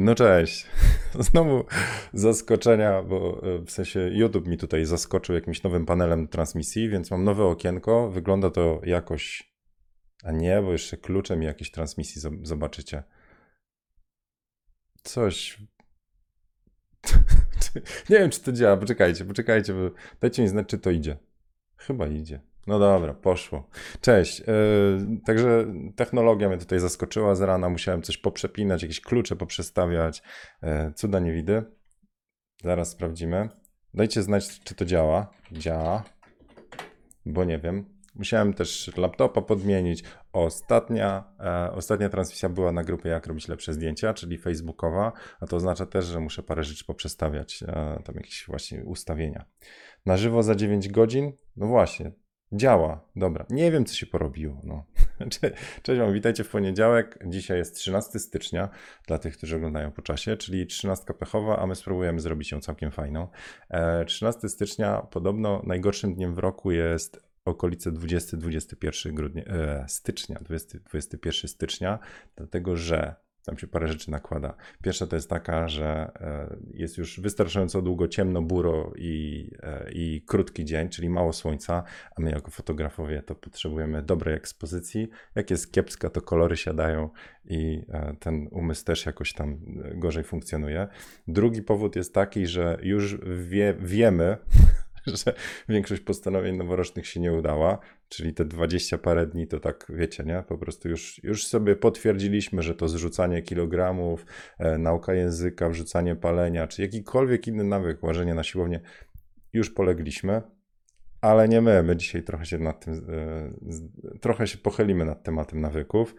No cześć. Znowu zaskoczenia, bo e, w sensie YouTube mi tutaj zaskoczył jakimś nowym panelem transmisji, więc mam nowe okienko. Wygląda to jakoś. A nie, bo jeszcze kluczem jakiejś transmisji zobaczycie. Coś. nie wiem, czy to działa. Poczekajcie, poczekajcie, bo dajcie mi znać, czy to idzie. Chyba idzie. No dobra, poszło. Cześć. Yy, także technologia mnie tutaj zaskoczyła z rana. Musiałem coś poprzepinać, jakieś klucze poprzestawiać. Yy, cuda nie widzę. Zaraz sprawdzimy. Dajcie znać, czy to działa. Działa, bo nie wiem. Musiałem też laptopa podmienić. Ostatnia, e, ostatnia transmisja była na grupie Jak robić lepsze zdjęcia, czyli facebookowa, a to oznacza też, że muszę parę rzeczy poprzestawiać, e, tam jakieś właśnie ustawienia. Na żywo za 9 godzin? No właśnie, Działa, dobra. Nie wiem, co się porobiło. No. Cześć witajcie w poniedziałek. Dzisiaj jest 13 stycznia, dla tych, którzy oglądają po czasie, czyli 13 pechowa, a my spróbujemy zrobić ją całkiem fajną. 13 e, stycznia podobno najgorszym dniem w roku jest okolice 20-21 grudnia, e, stycznia, 20, 21 stycznia, dlatego że tam się parę rzeczy nakłada. Pierwsza to jest taka, że e, jest już wystarczająco długo ciemno, buro i, e, i krótki dzień, czyli mało słońca, a my jako fotografowie to potrzebujemy dobrej ekspozycji. Jak jest kiepska, to kolory siadają i e, ten umysł też jakoś tam gorzej funkcjonuje. Drugi powód jest taki, że już wie, wiemy, że większość postanowień noworocznych się nie udała, czyli te 20 parę dni to tak, wiecie, nie? Po prostu już, już sobie potwierdziliśmy, że to zrzucanie kilogramów, e, nauka języka, wrzucanie palenia, czy jakikolwiek inny nawyk, łażenie na siłownię, już polegliśmy, ale nie my. My dzisiaj trochę się nad tym, e, trochę się pochylimy nad tematem nawyków.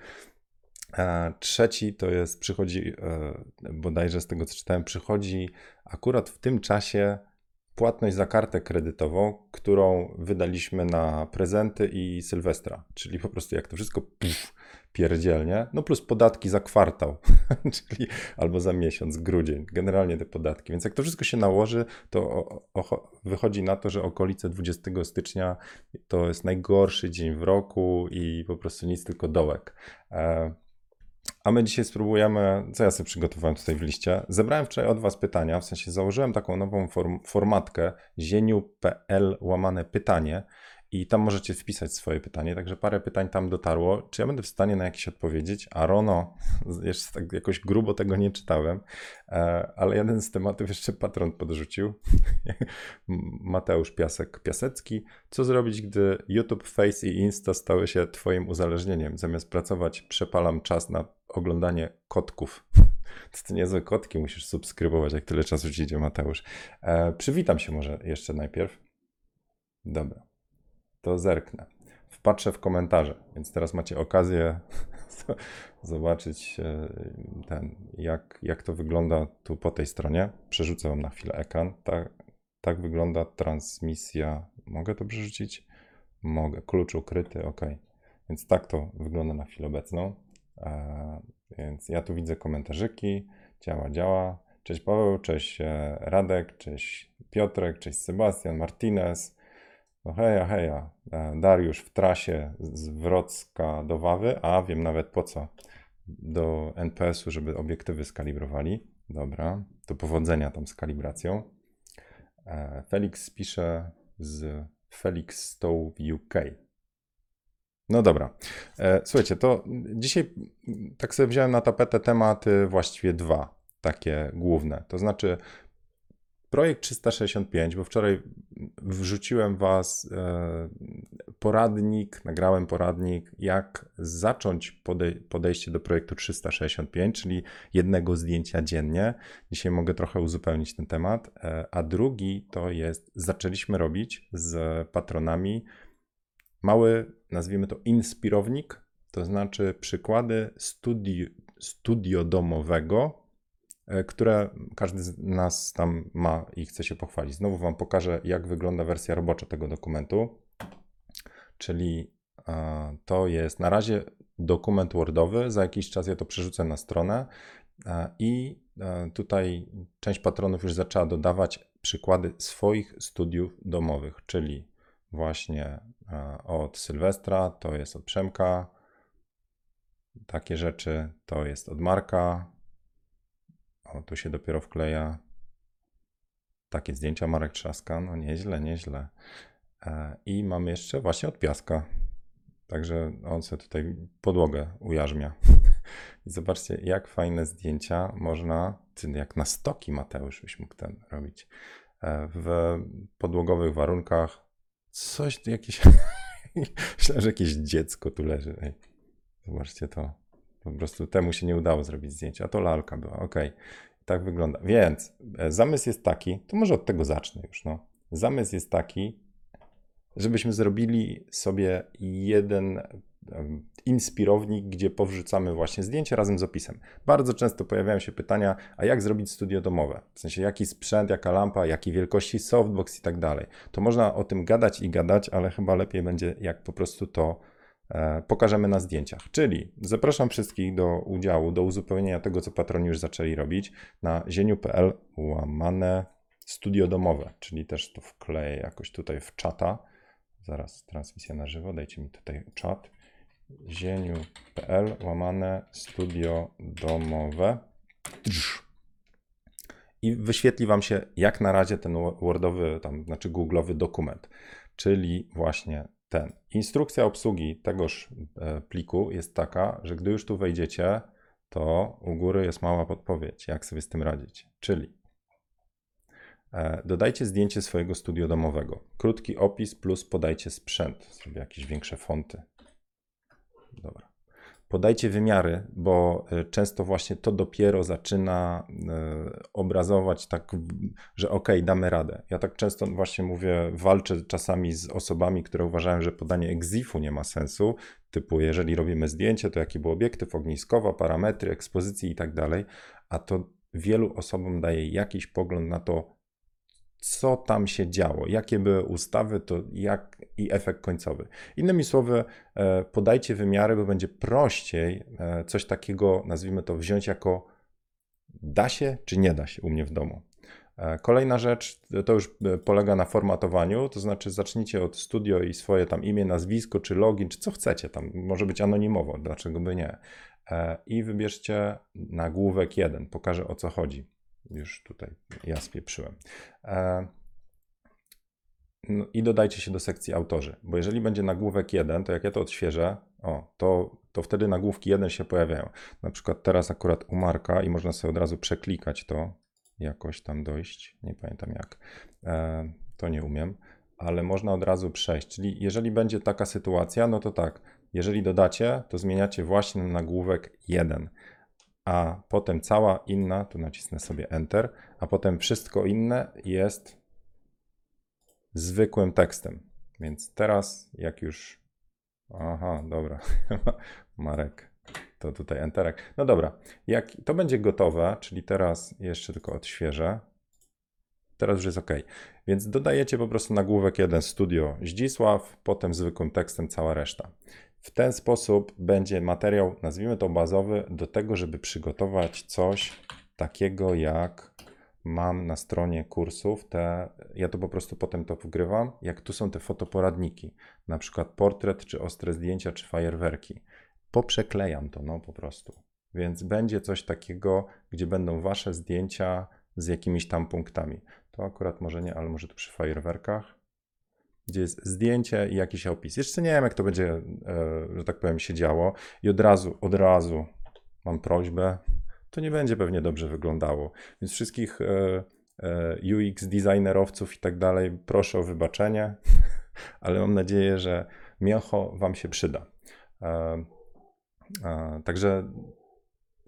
Trzeci to jest, przychodzi, e, bodajże z tego co czytałem, przychodzi akurat w tym czasie płatność za kartę kredytową, którą wydaliśmy na prezenty i Sylwestra, czyli po prostu jak to wszystko pierdzielnie, no plus podatki za kwartał, czyli albo za miesiąc, grudzień, generalnie te podatki. Więc jak to wszystko się nałoży, to o, o, wychodzi na to, że okolice 20 stycznia to jest najgorszy dzień w roku i po prostu nic, tylko dołek. E, a my dzisiaj spróbujemy, co ja sobie przygotowałem tutaj w liście. Zebrałem wczoraj od Was pytania, w sensie założyłem taką nową form, formatkę zieniu.pl łamane pytanie i tam możecie wpisać swoje pytanie, także parę pytań tam dotarło. Czy ja będę w stanie na jakieś odpowiedzieć? A Rono, jeszcze tak jakoś grubo tego nie czytałem, e, ale jeden z tematów jeszcze patron podrzucił. Mateusz Piasek Piasecki. Co zrobić, gdy YouTube, Face i Insta stały się Twoim uzależnieniem? Zamiast pracować, przepalam czas na oglądanie kotków. To ty niezłe kotki musisz subskrybować, jak tyle czasu ci idzie, Mateusz. E, przywitam się może jeszcze najpierw. Dobra to zerknę. Wpatrzę w komentarze, więc teraz macie okazję zobaczyć e, ten, jak, jak to wygląda tu po tej stronie. Przerzucę wam na chwilę ekran. Tak, tak wygląda transmisja. Mogę to przerzucić? Mogę. Klucz ukryty, ok. Więc tak to wygląda na chwilę obecną. E, więc ja tu widzę komentarzyki. Działa, działa. Cześć Paweł, cześć e, Radek, cześć Piotrek, cześć Sebastian, Martinez. No heja, heja. E, Dariusz w trasie z Wrocka do Wawy, a wiem nawet po co. Do NPS-u, żeby obiektywy skalibrowali. Dobra, to powodzenia tam z kalibracją. Felix pisze z Felix Stow UK. No dobra. E, słuchajcie, to dzisiaj tak sobie wziąłem na tapetę tematy właściwie dwa takie główne. To znaczy Projekt 365, bo wczoraj wrzuciłem Was e, poradnik, nagrałem poradnik, jak zacząć podejście do projektu 365, czyli jednego zdjęcia dziennie. Dzisiaj mogę trochę uzupełnić ten temat. E, a drugi to jest, zaczęliśmy robić z patronami mały, nazwijmy to inspirownik, to znaczy przykłady studio, studio domowego E, które każdy z nas tam ma i chce się pochwalić. Znowu Wam pokażę, jak wygląda wersja robocza tego dokumentu. Czyli e, to jest na razie dokument Wordowy. Za jakiś czas ja to przerzucę na stronę e, i tutaj część patronów już zaczęła dodawać przykłady swoich studiów domowych, czyli właśnie od Sylwestra, to jest od Przemka, takie rzeczy to jest od Marka, O, tu się dopiero wkleja takie zdjęcia Marek Trzaska. No nieźle, nieźle. E, I mamy jeszcze właśnie od piaska. Także on sobie tutaj podłogę ujarzmia. I zobaczcie, jak fajne zdjęcia można, jak na stoki Mateusz byś mógł ten robić. E, w podłogowych warunkach coś, jakieś, myślę, że jakieś dziecko tu leży. Ej, zobaczcie to. Po prostu temu się nie udało zrobić zdjęcia, a to lalka była, ok. Tak wygląda. Więc e, zamysł jest taki, to może od tego zacznę już, no. Zamysł jest taki, żebyśmy zrobili sobie jeden inspirownik, gdzie powrzucamy właśnie zdjęcie razem z opisem. Bardzo często pojawiają się pytania, a jak zrobić studio domowe? W sensie jaki sprzęt, jaka lampa, jakiej wielkości softbox i tak dalej. To można o tym gadać i gadać, ale chyba lepiej będzie jak po prostu to e, pokażemy na zdjęciach. Czyli zapraszam wszystkich do udziału, do uzupełnienia tego, co patroni już zaczęli robić na zieniu.pl łamane studio domowe, czyli też to wkleję jakoś tutaj w czata. Zaraz transmisja na żywo, dajcie mi tutaj czat zieniu.pl łamane studio domowe i wyświetli Wam się jak na razie ten Wordowy, tam, znaczy Google'owy dokument, czyli właśnie ten. Instrukcja obsługi tegoż e, pliku jest taka, że gdy już tu wejdziecie, to u góry jest mała podpowiedź, jak sobie z tym radzić. Czyli e, dodajcie zdjęcie swojego studio domowego. Krótki opis plus podajcie sprzęt. Zrobię jakieś większe fonty. Dobra. Podajcie wymiary, bo e, często właśnie to dopiero zaczyna e, obrazować tak, że ok, damy radę. Ja tak często właśnie mówię, walczę czasami z osobami, które uważają, że podanie EXIF-u nie ma sensu, typu jeżeli robimy zdjęcie, to jaki był obiektyw, ogniskowa, parametry, ekspozycji i tak dalej, a to wielu osobom daje jakiś pogląd na to, co tam się działo, jakie były ustawy to jak, i efekt końcowy. Innymi słowy, e, podajcie wymiary, bo będzie prościej e, coś takiego, nazwijmy to, wziąć jako da się czy nie da się u mnie w domu. E, kolejna rzecz to już polega na formatowaniu, to znaczy zacznijcie od studio i swoje tam imię, nazwisko, czy login, czy co chcecie tam, może być anonimowo, dlaczego by nie. I wybierzcie nagłówek jeden, pokażę o co chodzi. Już tutaj ja spieprzyłem. E, no I dodajcie się do sekcji autorzy, bo jeżeli będzie nagłówek 1, to jak ja to odświeżę, o, to, to wtedy nagłówki 1 się pojawiają. Na przykład teraz akurat u Marka i można sobie od razu przeklikać to, jakoś tam dojść, nie pamiętam jak, e, to nie umiem, ale można od razu przejść. Czyli jeżeli będzie taka sytuacja, no to tak, jeżeli dodacie, to zmieniacie właśnie na nagłówek 1 a potem cała inna, tu nacisnę sobie Enter, a potem wszystko inne jest zwykłym tekstem. Więc teraz, jak już. Aha, dobra. Marek, to tutaj Enterek. No dobra, jak to będzie gotowe, czyli teraz jeszcze tylko odświeżę. Teraz już jest OK. Więc dodajecie po prostu nagłówek 1 Studio Zdzisław, potem zwykłym tekstem cała reszta. W ten sposób będzie materiał, nazwijmy to bazowy, do tego, żeby przygotować coś takiego jak mam na stronie kursów te, ja to po prostu potem to wgrywam, jak tu są te fotoporadniki, na przykład portret, czy ostre zdjęcia, czy fajerwerki. Poprzeklejam to, no po prostu. Więc będzie coś takiego, gdzie będą wasze zdjęcia z jakimiś tam punktami. To akurat może nie, ale może tu przy fajerwerkach gdzie jest zdjęcie i jakiś opis. Jeszcze nie wiem, jak to będzie, e, że tak powiem, się działo. I od razu, od razu mam prośbę, to nie będzie pewnie dobrze wyglądało. Więc wszystkich e, e, UX designerowców i tak dalej, proszę o wybaczenie, ale mam nadzieję, że miocho Wam się przyda. Także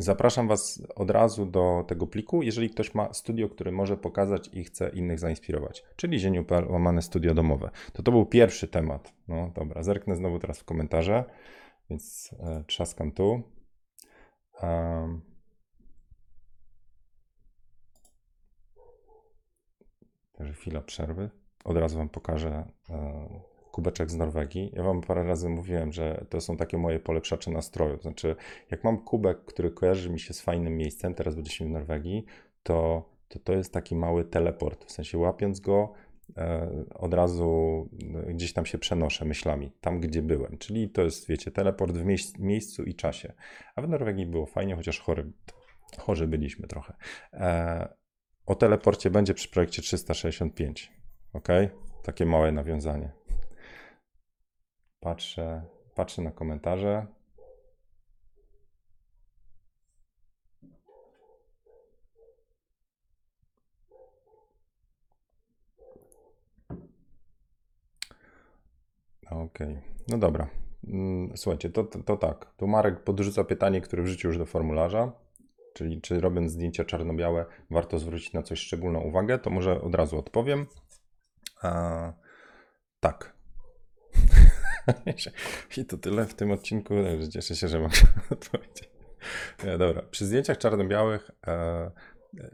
Zapraszam Was od razu do tego pliku, jeżeli ktoś ma studio, który może pokazać i chce innych zainspirować, czyli zieniu.pl łamane studio domowe. To to był pierwszy temat. No dobra, zerknę znowu teraz w komentarze, więc e, trzaskam tu. Um, Także chwila przerwy. Od razu Wam pokażę e, kubeczek z Norwegii. Ja wam parę razy mówiłem, że to są takie moje polepszacze nastroju. Znaczy, jak mam kubek, który kojarzy mi się z fajnym miejscem, teraz będziemy w Norwegii, to, to to jest taki mały teleport. W sensie łapiąc go, e, od razu e, gdzieś tam się przenoszę myślami, tam gdzie byłem. Czyli to jest, wiecie, teleport w miejscu i czasie. A w Norwegii było fajnie, chociaż chory Chorzy byliśmy trochę. E, o teleporcie będzie przy projekcie 365. Ok? Takie małe nawiązanie. Patrzę, patrzę na komentarze. Okej, no dobra. Mm, Słuchajcie, to, to, to tak. Tu Marek podrzuca pytanie, które wrzucił już do formularza. Czyli czy robiąc zdjęcia czarno-białe warto zwrócić na coś szczególną uwagę, to może od razu odpowiem. Tak. I to tyle w tym odcinku. Także Cieszę się, że mogę odpowiedzieć. Dobra, przy zdjęciach czarno-białych e,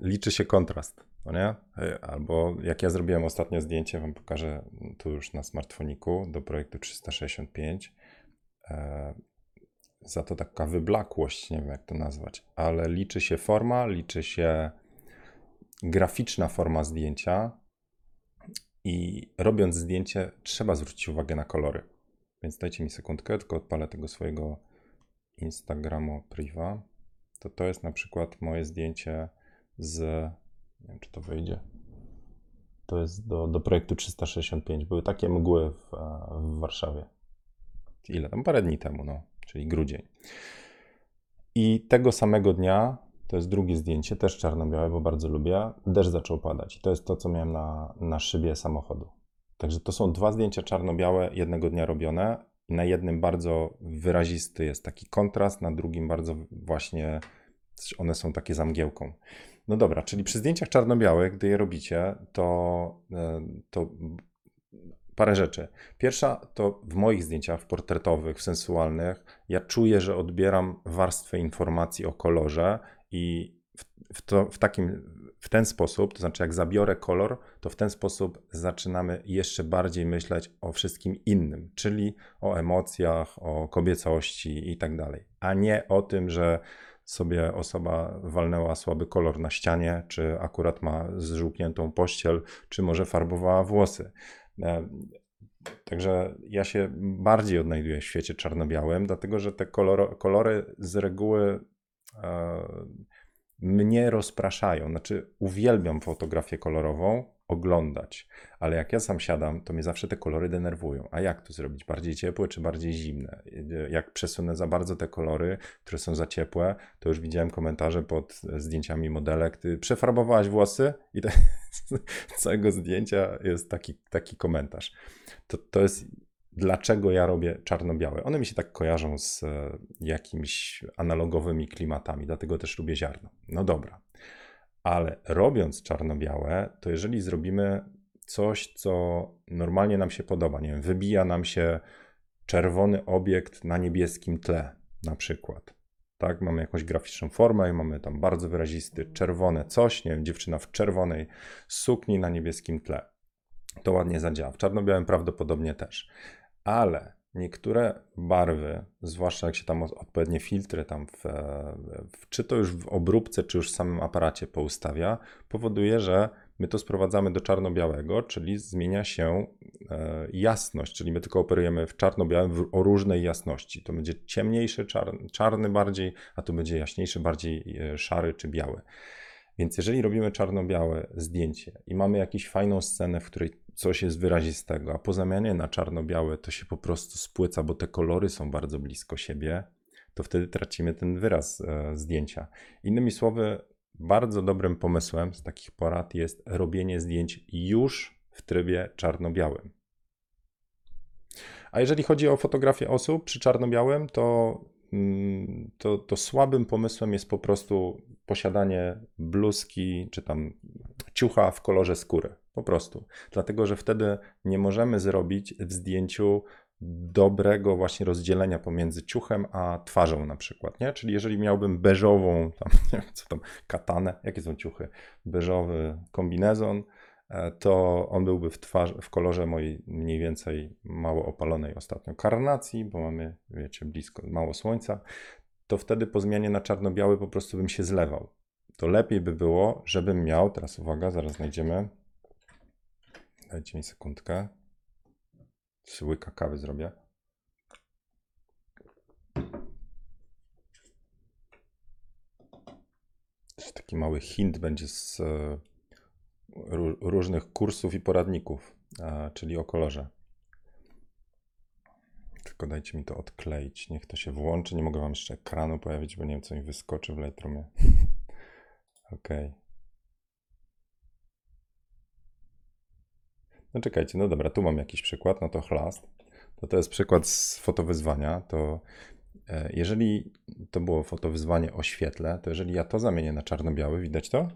liczy się kontrast, no nie? E, Albo jak ja zrobiłem ostatnio zdjęcie, wam pokażę tu już na smartfoniku do projektu 365. E, za to taka wyblakłość, nie wiem jak to nazwać, ale liczy się forma, liczy się graficzna forma zdjęcia i robiąc zdjęcie trzeba zwrócić uwagę na kolory. Więc dajcie mi sekundkę, tylko odpalę tego swojego Instagramu priva. To to jest na przykład moje zdjęcie z, nie wiem czy to wyjdzie, to jest do, do projektu 365. Były takie mgły w, e, w Warszawie. Ile tam? Parę dni temu, no czyli grudzień. I tego samego dnia, to jest drugie zdjęcie, też czarno-białe, bo bardzo lubię, deszcz zaczął padać. I to jest to, co miałem na, na szybie samochodu. Także to są dwa zdjęcia czarno-białe jednego dnia robione. Na jednym bardzo wyrazisty jest taki kontrast, na drugim bardzo właśnie one są takie zamgiełką. No dobra, czyli przy zdjęciach czarno-białych, gdy je robicie, to, e, to parę rzeczy. Pierwsza to w moich zdjęciach, portretowych, sensualnych, ja czuję, że odbieram warstwę informacji o kolorze i w, w, to, w takim, w ten sposób, to znaczy jak zabiorę kolor, to w ten sposób zaczynamy jeszcze bardziej myśleć o wszystkim innym, czyli o emocjach, o kobiecości i tak dalej, a nie o tym, że sobie osoba walnęła słaby kolor na ścianie, czy akurat ma zżółkniętą pościel, czy może farbowała włosy. E, Także ja się bardziej odnajduję w świecie czarno-białym, dlatego że te kolory, kolory z reguły e, mnie rozpraszają. Znaczy, uwielbiam fotografię kolorową, oglądać, ale jak ja sam siadam, to mnie zawsze te kolory denerwują. A jak to zrobić? Bardziej ciepłe czy bardziej zimne? Jak przesunę za bardzo te kolory, które są za ciepłe, to już widziałem komentarze pod zdjęciami modelek. Ty przefarbowałaś włosy i z całego zdjęcia jest taki, taki komentarz. To, to jest dlaczego ja robię czarno-białe. One mi się tak kojarzą z e, jakimiś analogowymi klimatami, dlatego też lubię ziarno. No dobra. Ale robiąc czarno-białe, to jeżeli zrobimy coś, co normalnie nam się podoba, nie wiem, wybija nam się czerwony obiekt na niebieskim tle, na przykład. Tak, mamy jakąś graficzną formę i mamy tam bardzo wyrazisty czerwone coś, nie wiem, dziewczyna w czerwonej sukni na niebieskim tle. To ładnie zadziała. W czarno-białym prawdopodobnie też. Ale niektóre barwy, zwłaszcza jak się tam odpowiednie filtry tam w, w, czy to już w obróbce, czy już w samym aparacie poustawia, powoduje, że my to sprowadzamy do czarno-białego, czyli zmienia się e, jasność, czyli my tylko operujemy w czarno-białym o różnej jasności. To będzie ciemniejszy, czarny, czarny bardziej, a tu będzie jaśniejszy, bardziej e, szary czy biały. Więc jeżeli robimy czarno-białe zdjęcie i mamy jakąś fajną scenę, w której coś jest wyrazistego, a po zamianie na czarno-białe to się po prostu spłyca, bo te kolory są bardzo blisko siebie, to wtedy tracimy ten wyraz e, zdjęcia. Innymi słowy, bardzo dobrym pomysłem z takich porad jest robienie zdjęć już w trybie czarno-białym. A jeżeli chodzi o fotografię osób przy czarno-białym, to, to, to słabym pomysłem jest po prostu posiadanie bluzki czy tam ciucha w kolorze skóry. Po prostu. Dlatego, że wtedy nie możemy zrobić w zdjęciu dobrego właśnie rozdzielenia pomiędzy ciuchem a twarzą na przykład, nie? Czyli jeżeli miałbym beżową, tam, nie wiem, co tam, katanę, jakie są ciuchy, beżowy kombinezon, to on byłby w, twarz, w kolorze mojej mniej więcej mało opalonej ostatnio karnacji, bo mamy, wiecie, blisko, mało słońca, to wtedy po zmianie na czarno-biały po prostu bym się zlewał. To lepiej by było, żebym miał, teraz uwaga, zaraz znajdziemy, dajcie mi sekundkę, łyka kawy zrobię. Taki mały hint będzie z e, różnych kursów i poradników, czyli o kolorze. Tylko dajcie mi to odkleić. Niech to się włączy. Nie mogę wam jeszcze ekranu pojawić, bo nie wiem, co mi wyskoczy w Lightroomie. Ok. No czekajcie, no dobra, tu mam jakiś przykład, no to chlast. To to jest przykład z fotowyzwania. To e, jeżeli to było fotowyzwanie o świetle, to jeżeli ja to zamienię na czarno-biały, widać to?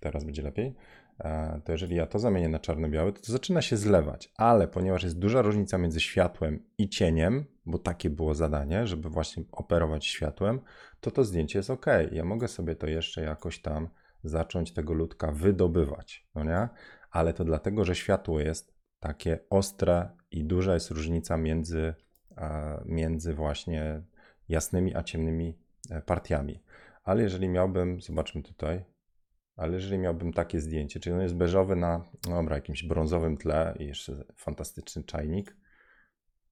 Teraz będzie lepiej. E, To jeżeli ja to zamienię na czarno-biały, to, to zaczyna się zlewać, ale ponieważ jest duża różnica między światłem i cieniem, bo takie było zadanie, żeby właśnie operować światłem, to to zdjęcie jest ok. Ja mogę sobie to jeszcze jakoś tam zacząć tego ludka wydobywać, no nie? Ale to dlatego, że światło jest takie ostre i duża jest różnica między, e, między właśnie jasnymi a ciemnymi e, partiami. Ale jeżeli miałbym, zobaczmy tutaj, ale jeżeli miałbym takie zdjęcie, czyli on jest beżowy na, no dobra, jakimś brązowym tle i jeszcze fantastyczny czajnik,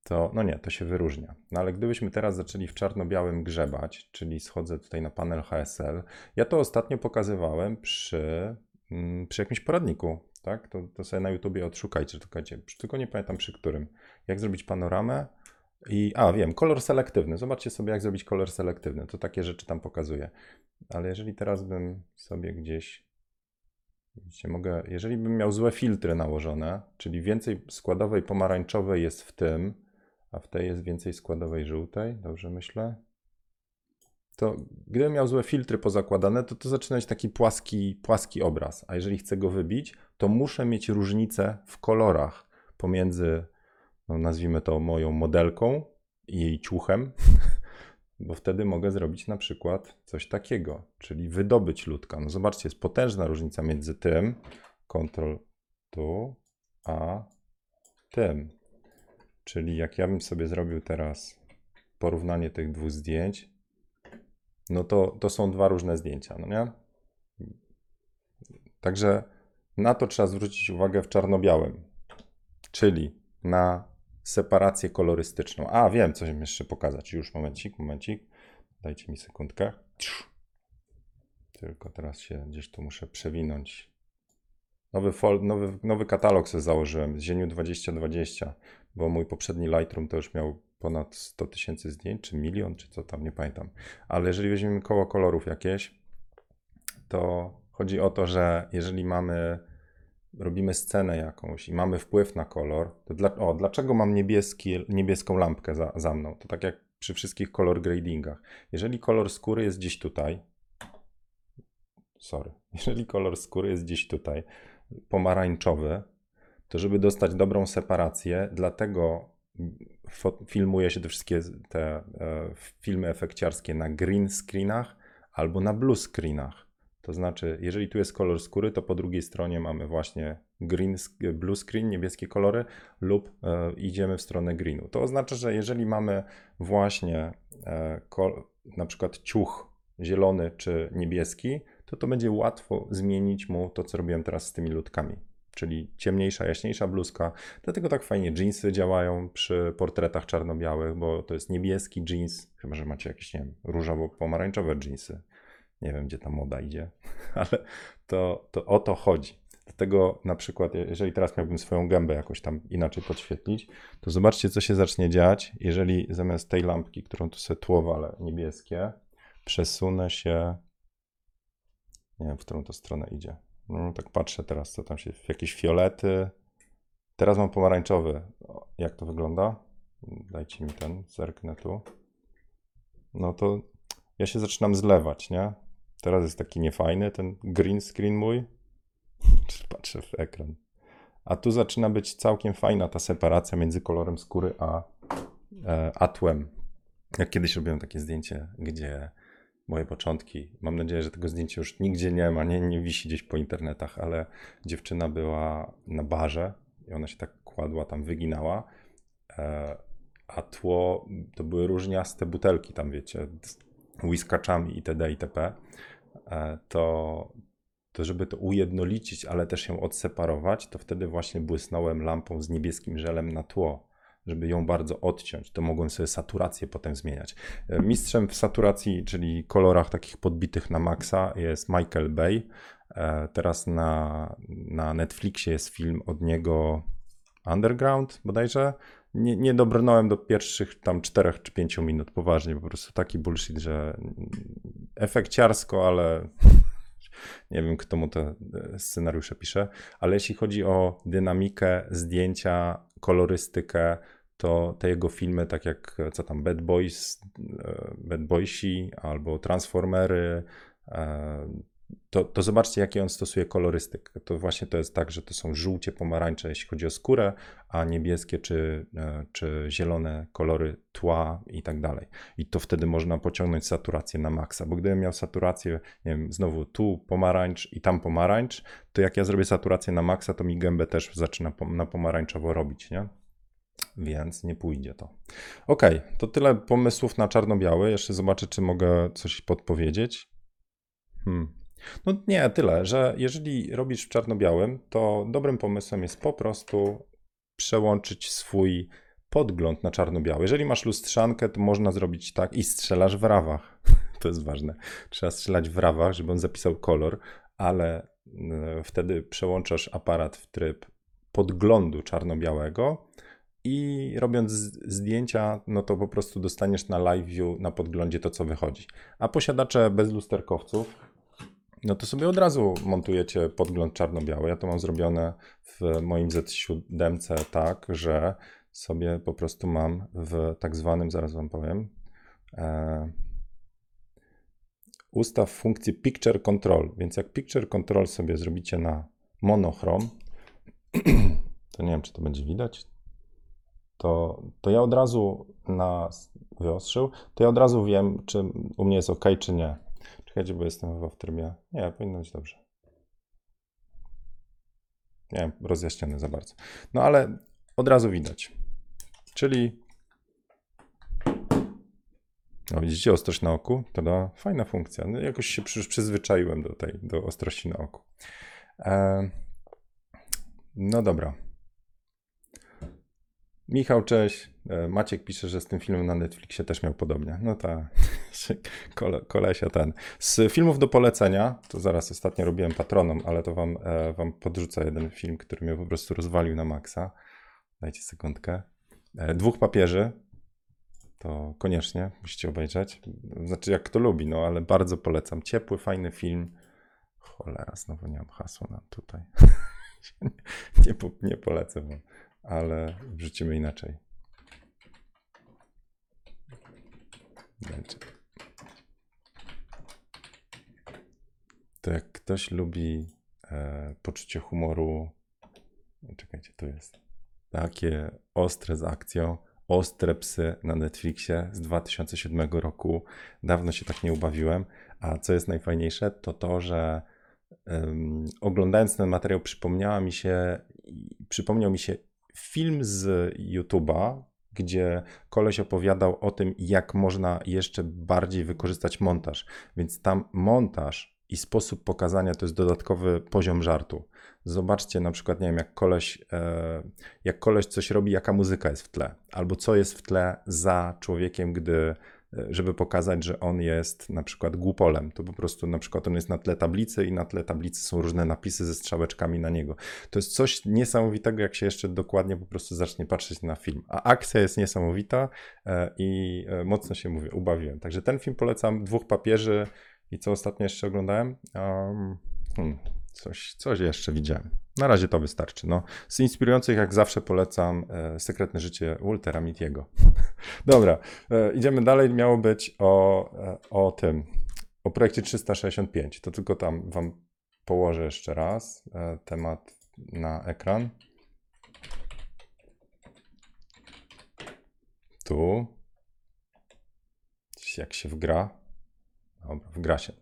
to no nie, to się wyróżnia. No ale gdybyśmy teraz zaczęli w czarno-białym grzebać, czyli schodzę tutaj na panel HSL, ja to ostatnio pokazywałem przy, mm, przy jakimś poradniku, tak? To, to sobie na YouTubie odszukajcie, czekajcie, tylko nie pamiętam przy którym. Jak zrobić panoramę i, a wiem, kolor selektywny. Zobaczcie sobie, jak zrobić kolor selektywny. To takie rzeczy tam pokazuje. Ale jeżeli teraz bym sobie gdzieś, widzicie, mogę, jeżeli bym miał złe filtry nałożone, czyli więcej składowej pomarańczowej jest w tym, a w tej jest więcej składowej żółtej, dobrze myślę? To gdybym miał złe filtry pozakładane, to to zaczyna być taki płaski, płaski obraz. A jeżeli chcę go wybić, to muszę mieć różnicę w kolorach pomiędzy, no nazwijmy to moją modelką i jej ciuchem, bo wtedy mogę zrobić na przykład coś takiego, czyli wydobyć ludka. No zobaczcie, jest potężna różnica między tym, Ctrl tu, a tym. Czyli jak ja bym sobie zrobił teraz porównanie tych dwóch zdjęć, no to, to są dwa różne zdjęcia, no nie? Także na to trzeba zwrócić uwagę w czarno-białym, czyli na separację kolorystyczną. A, wiem, coś im jeszcze pokazać. Już, momencik, momencik. Dajcie mi sekundkę. Tylko teraz się gdzieś tu muszę przewinąć. Nowy, fol, nowy, nowy katalog sobie założyłem z Zieniu 2020, bo mój poprzedni Lightroom to już miał ponad 100 tysięcy zdjęć, czy milion, czy co tam, nie pamiętam. Ale jeżeli weźmiemy koło kolorów jakieś, to chodzi o to, że jeżeli mamy, robimy scenę jakąś i mamy wpływ na kolor, to dla, o, dlaczego mam niebieski, niebieską lampkę za, za mną? To tak jak przy wszystkich kolor gradingach. Jeżeli kolor skóry jest gdzieś tutaj, sorry, jeżeli kolor skóry jest gdzieś tutaj, pomarańczowy, to żeby dostać dobrą separację, dlatego filmuje się te wszystkie te e, filmy efekciarskie na green screenach albo na blue screenach. To znaczy, jeżeli tu jest kolor skóry, to po drugiej stronie mamy właśnie green, blue screen, niebieskie kolory lub e, idziemy w stronę greenu. To oznacza, że jeżeli mamy właśnie e, kol, na przykład ciuch zielony czy niebieski, to to będzie łatwo zmienić mu to, co robiłem teraz z tymi ludkami. Czyli ciemniejsza, jaśniejsza bluzka. Dlatego tak fajnie jeansy działają przy portretach czarno-białych, bo to jest niebieski jeans, chyba że macie jakieś, nie wiem, różowo-pomarańczowe jeansy. Nie wiem, gdzie ta moda idzie, ale to, to o to chodzi. Dlatego na przykład, jeżeli teraz miałbym swoją gębę jakoś tam inaczej podświetlić, to zobaczcie, co się zacznie dziać, jeżeli zamiast tej lampki, którą tu sobie tło ale niebieskie, przesunę się nie wiem, w którą to stronę idzie. No, tak patrzę teraz, co tam się, jakieś fiolety. Teraz mam pomarańczowy. Jak to wygląda? Dajcie mi ten, zerknę tu. No to ja się zaczynam zlewać, nie? Teraz jest taki niefajny ten green screen mój. Patrzę w ekran. A tu zaczyna być całkiem fajna ta separacja między kolorem skóry a, e, a tłem. Jak kiedyś robiłem takie zdjęcie, gdzie moje początki. Mam nadzieję, że tego zdjęcia już nigdzie nie ma, nie, nie wisi gdzieś po internetach, ale dziewczyna była na barze i ona się tak kładła, tam wyginała, e, a tło to były różniaste butelki tam, wiecie, whiskaczami itd. itp. E, to, to żeby to ujednolicić, ale też ją odseparować, to wtedy właśnie błysnąłem lampą z niebieskim żelem na tło żeby ją bardzo odciąć. To mogłem sobie saturację potem zmieniać. E, mistrzem w saturacji, czyli kolorach takich podbitych na maksa jest Michael Bay. E, teraz na, na Netflixie jest film od niego Underground bodajże. Nie, nie dobrnąłem do pierwszych tam czterech czy pięciu minut, poważnie, po prostu taki bullshit, że efekciarsko, ale nie wiem, kto mu te e, scenariusze pisze, ale jeśli chodzi o dynamikę, zdjęcia, kolorystykę, to te jego filmy, tak jak co tam, Bad Boys, e, Bad Boysi albo Transformery, e, to, to zobaczcie, jakie on stosuje kolorystykę. To właśnie to jest tak, że to są żółcie, pomarańcze, jeśli chodzi o skórę, a niebieskie czy, e, czy zielone kolory tła i tak dalej. I to wtedy można pociągnąć saturację na maksa, bo gdybym miał saturację, nie wiem, znowu tu pomarańcz i tam pomarańcz, to jak ja zrobię saturację na maksa, to mi gębę też zaczyna na pomarańczowo robić, nie? Więc nie pójdzie to. Ok, to tyle pomysłów na czarno-biały. Jeszcze zobaczę, czy mogę coś podpowiedzieć. Hmm. No nie, tyle, że jeżeli robisz w czarno-białym, to dobrym pomysłem jest po prostu przełączyć swój podgląd na czarno-biały. Jeżeli masz lustrzankę, to można zrobić tak i strzelasz w rawach. To jest ważne. Trzeba strzelać w rawach, żeby on zapisał kolor, ale e, wtedy przełączasz aparat w tryb podglądu czarno-białego i robiąc zdjęcia, no to po prostu dostaniesz na live view, na podglądzie to, co wychodzi. A posiadacze bez lusterkowców, no to sobie od razu montujecie podgląd czarno-biały. Ja to mam zrobione w moim Z7 tak, że sobie po prostu mam w tak zwanym, zaraz wam powiem, e, ustaw funkcję Picture Control. Więc jak Picture Control sobie zrobicie na monochrom, to nie wiem, czy to będzie widać, to, to ja od razu na wyostrzył, to ja od razu wiem, czy u mnie jest ok, czy nie. Czekajcie, bo jestem chyba w trybie. Nie, powinno być dobrze. Nie wiem, rozjaśniony za bardzo. No ale od razu widać. Czyli. No widzicie, ostrość na oku? To fajna funkcja. No, jakoś się przy, przyzwyczaiłem do tej, do ostrości na oku. E, no dobra. Michał, cześć. E, Maciek pisze, że z tym filmem na Netflixie też miał podobnie. No ta kole, kolesia ten. Z filmów do polecenia, to zaraz ostatnio robiłem patronom, ale to wam, e, wam podrzucę jeden film, który mnie po prostu rozwalił na maksa. Dajcie sekundkę. E, Dwóch papieży. To koniecznie musicie obejrzeć. Znaczy, jak kto lubi, no ale bardzo polecam. Ciepły, fajny film. Cholera, znowu nie mam hasła na tutaj. nie, nie polecę wam ale wrzucimy inaczej. To jak ktoś lubi e, poczucie humoru, czekajcie, tu jest. Takie ostre z akcją, ostre psy na Netflixie z 2007 roku. Dawno się tak nie ubawiłem. A co jest najfajniejsze, to to, że um, oglądając ten materiał przypomniała mi się, przypomniał mi się film z YouTube'a, gdzie koleś opowiadał o tym, jak można jeszcze bardziej wykorzystać montaż. Więc tam montaż i sposób pokazania to jest dodatkowy poziom żartu. Zobaczcie na przykład, nie wiem, jak koleś, e, jak koleś coś robi, jaka muzyka jest w tle, albo co jest w tle za człowiekiem, gdy żeby pokazać, że on jest na przykład głupolem. To po prostu na przykład on jest na tle tablicy i na tle tablicy są różne napisy ze strzałeczkami na niego. To jest coś niesamowitego, jak się jeszcze dokładnie po prostu zacznie patrzeć na film. A akcja jest niesamowita e, i e, mocno się mówię, ubawiłem. Także ten film polecam. Dwóch papieży i co ostatnio jeszcze oglądałem? Um, hmm, coś, coś jeszcze widziałem. Na razie to wystarczy. No, z inspirujących, jak zawsze, polecam e, Sekretne życie Waltera Mittiego. Dobra, e, idziemy dalej. Miało być o, e, o tym, o projekcie 365. To tylko tam Wam położę jeszcze raz e, temat na ekran. Tu. Jak się wgra. Dobra, wgra się.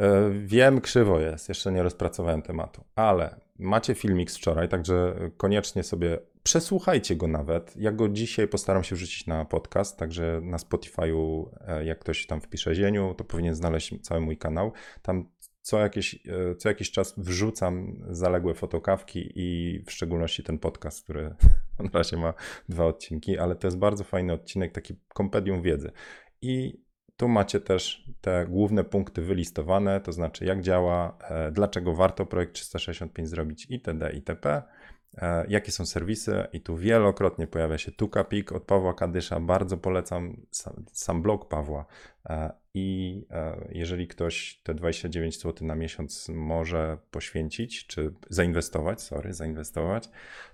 E, wiem, krzywo jest, jeszcze nie rozpracowałem tematu, ale macie filmik z wczoraj, także koniecznie sobie przesłuchajcie go nawet. Ja go dzisiaj postaram się wrzucić na podcast, także na Spotify'u, e, jak ktoś tam wpisze Zieniu, to powinien znaleźć cały mój kanał. Tam co jakiś, e, co jakiś czas wrzucam zaległe fotokawki i w szczególności ten podcast, który na razie ma dwa odcinki, ale to jest bardzo fajny odcinek, taki kompedium wiedzy. I tu macie też te główne punkty wylistowane, to znaczy jak działa, e, dlaczego warto projekt 365 zrobić itd. itp. E, jakie są serwisy i tu wielokrotnie pojawia się Tukapik od Pawła Kadysza. Bardzo polecam sam, sam blog Pawła. E, I jeżeli ktoś te 29 zł na miesiąc może poświęcić, czy zainwestować, sorry, zainwestować,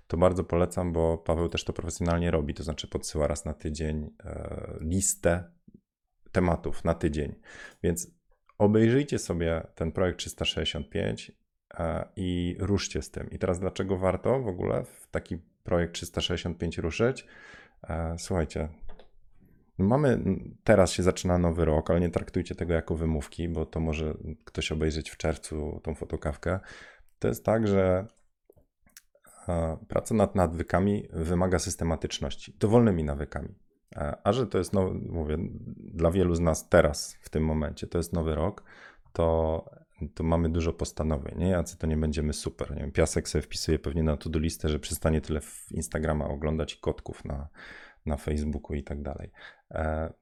to bardzo polecam, bo Paweł też to profesjonalnie robi, to znaczy podsyła raz na tydzień listę tematów na tydzień. Więc obejrzyjcie sobie ten projekt 365 e, i ruszcie z tym. I teraz dlaczego warto w ogóle w taki projekt 365 ruszyć? E, słuchajcie, mamy, teraz się zaczyna nowy rok, ale nie traktujcie tego jako wymówki, bo to może ktoś obejrzeć w czerwcu tą fotokawkę. To jest tak, że e, praca nad nawykami wymaga systematyczności, dowolnymi nawykami. E, a że to jest, no, mówię, dla wielu z nas teraz, w tym momencie, to jest nowy rok, to, to mamy dużo postanowień, nie? Jacy to nie będziemy super. Nie wiem, Piasek sobie wpisuje pewnie na to-do listę, że przestanie tyle w Instagrama oglądać kotków na, na Facebooku i tak dalej. E,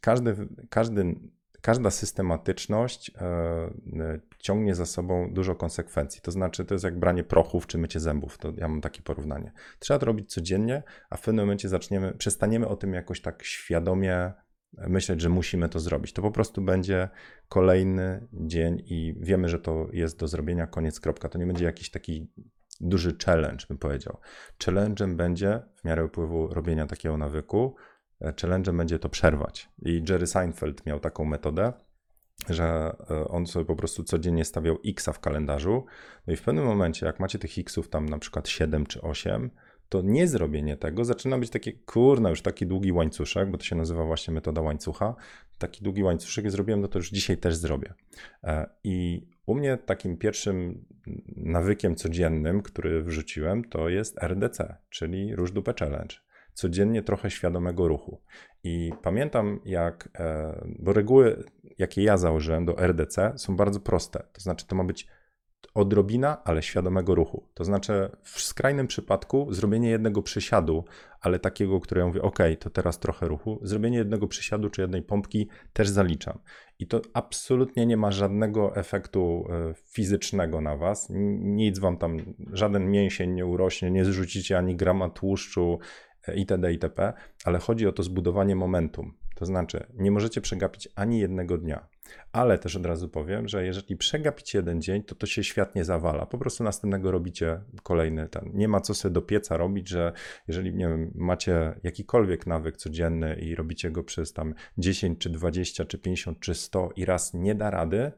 każdy, każdy każda systematyczność e, e, ciągnie za sobą dużo konsekwencji. To znaczy, to jest jak branie prochów czy mycie zębów. To ja mam takie porównanie. Trzeba to robić codziennie, a w pewnym momencie zaczniemy, przestaniemy o tym jakoś tak świadomie myśleć, że musimy to zrobić. To po prostu będzie kolejny dzień i wiemy, że to jest do zrobienia, koniec, kropka. To nie będzie jakiś taki duży challenge, bym powiedział. Challenge'em będzie w miarę upływu robienia takiego nawyku E, challenge'em będzie to przerwać. I Jerry Seinfeld miał taką metodę, że e, on sobie po prostu codziennie stawiał xa w kalendarzu. No i w pewnym momencie, jak macie tych xów tam na przykład 7 czy 8, to nie zrobienie tego zaczyna być takie, kurna, już taki długi łańcuszek, bo to się nazywa właśnie metoda łańcucha. Taki długi łańcuszek zrobiłem, no to już dzisiaj też zrobię. E, I u mnie takim pierwszym nawykiem codziennym, który wrzuciłem, to jest RDC, czyli Róż Dupę Challenge codziennie trochę świadomego ruchu. I pamiętam, jak, e, bo reguły, jakie ja założyłem do RDC, są bardzo proste. To znaczy, to ma być odrobina, ale świadomego ruchu. To znaczy, w skrajnym przypadku zrobienie jednego przysiadu, ale takiego, które ja mówię, OK, to teraz trochę ruchu, zrobienie jednego przysiadu czy jednej pompki też zaliczam. I to absolutnie nie ma żadnego efektu e, fizycznego na was. Nic wam tam, żaden mięsień nie urośnie, nie zrzucicie ani grama tłuszczu, itd., itp., ale chodzi o to zbudowanie momentum. To znaczy, nie możecie przegapić ani jednego dnia. Ale też od razu powiem, że jeżeli przegapicie jeden dzień, to to się świat nie zawala. Po prostu następnego robicie kolejny ten. Nie ma co sobie do pieca robić, że jeżeli, nie wiem, macie jakikolwiek nawyk codzienny i robicie go przez tam 10 czy 20 czy 50 czy 100 i raz nie da rady,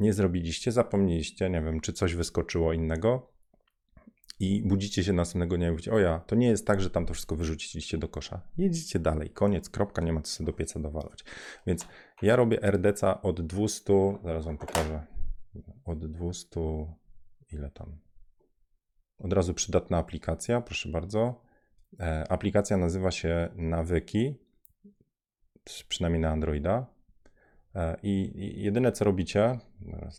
nie zrobiliście, zapomnieliście, nie wiem, czy coś wyskoczyło innego, i budzicie się następnego dnia i mówicie, o ja, to nie jest tak, że tam to wszystko wyrzuciliście do kosza. Jedziecie dalej, koniec, kropka, nie ma co sobie do pieca dowalać. Więc ja robię RDC od 200, zaraz wam pokażę, od 200, ile tam? Od razu przydatna aplikacja, proszę bardzo. E, aplikacja nazywa się Nawyki, przynajmniej na Androida. E, I jedyne co robicie,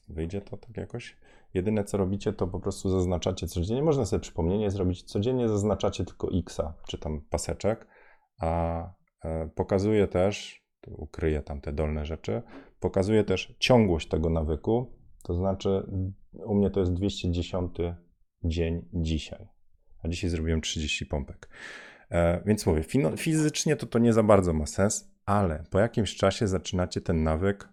wyjdzie to tak jakoś, Jedyne co robicie, to po prostu zaznaczacie codziennie. Można sobie przypomnienie zrobić. Codziennie zaznaczacie tylko X, czy tam paseczek, a e, pokazuje też, ukryję tam te dolne rzeczy, pokazuje też ciągłość tego nawyku. To znaczy, u mnie to jest 210 dzień dzisiaj. A dzisiaj zrobiłem 30 pompek. E, więc mówię, fizycznie to to nie za bardzo ma sens, ale po jakimś czasie zaczynacie ten nawyk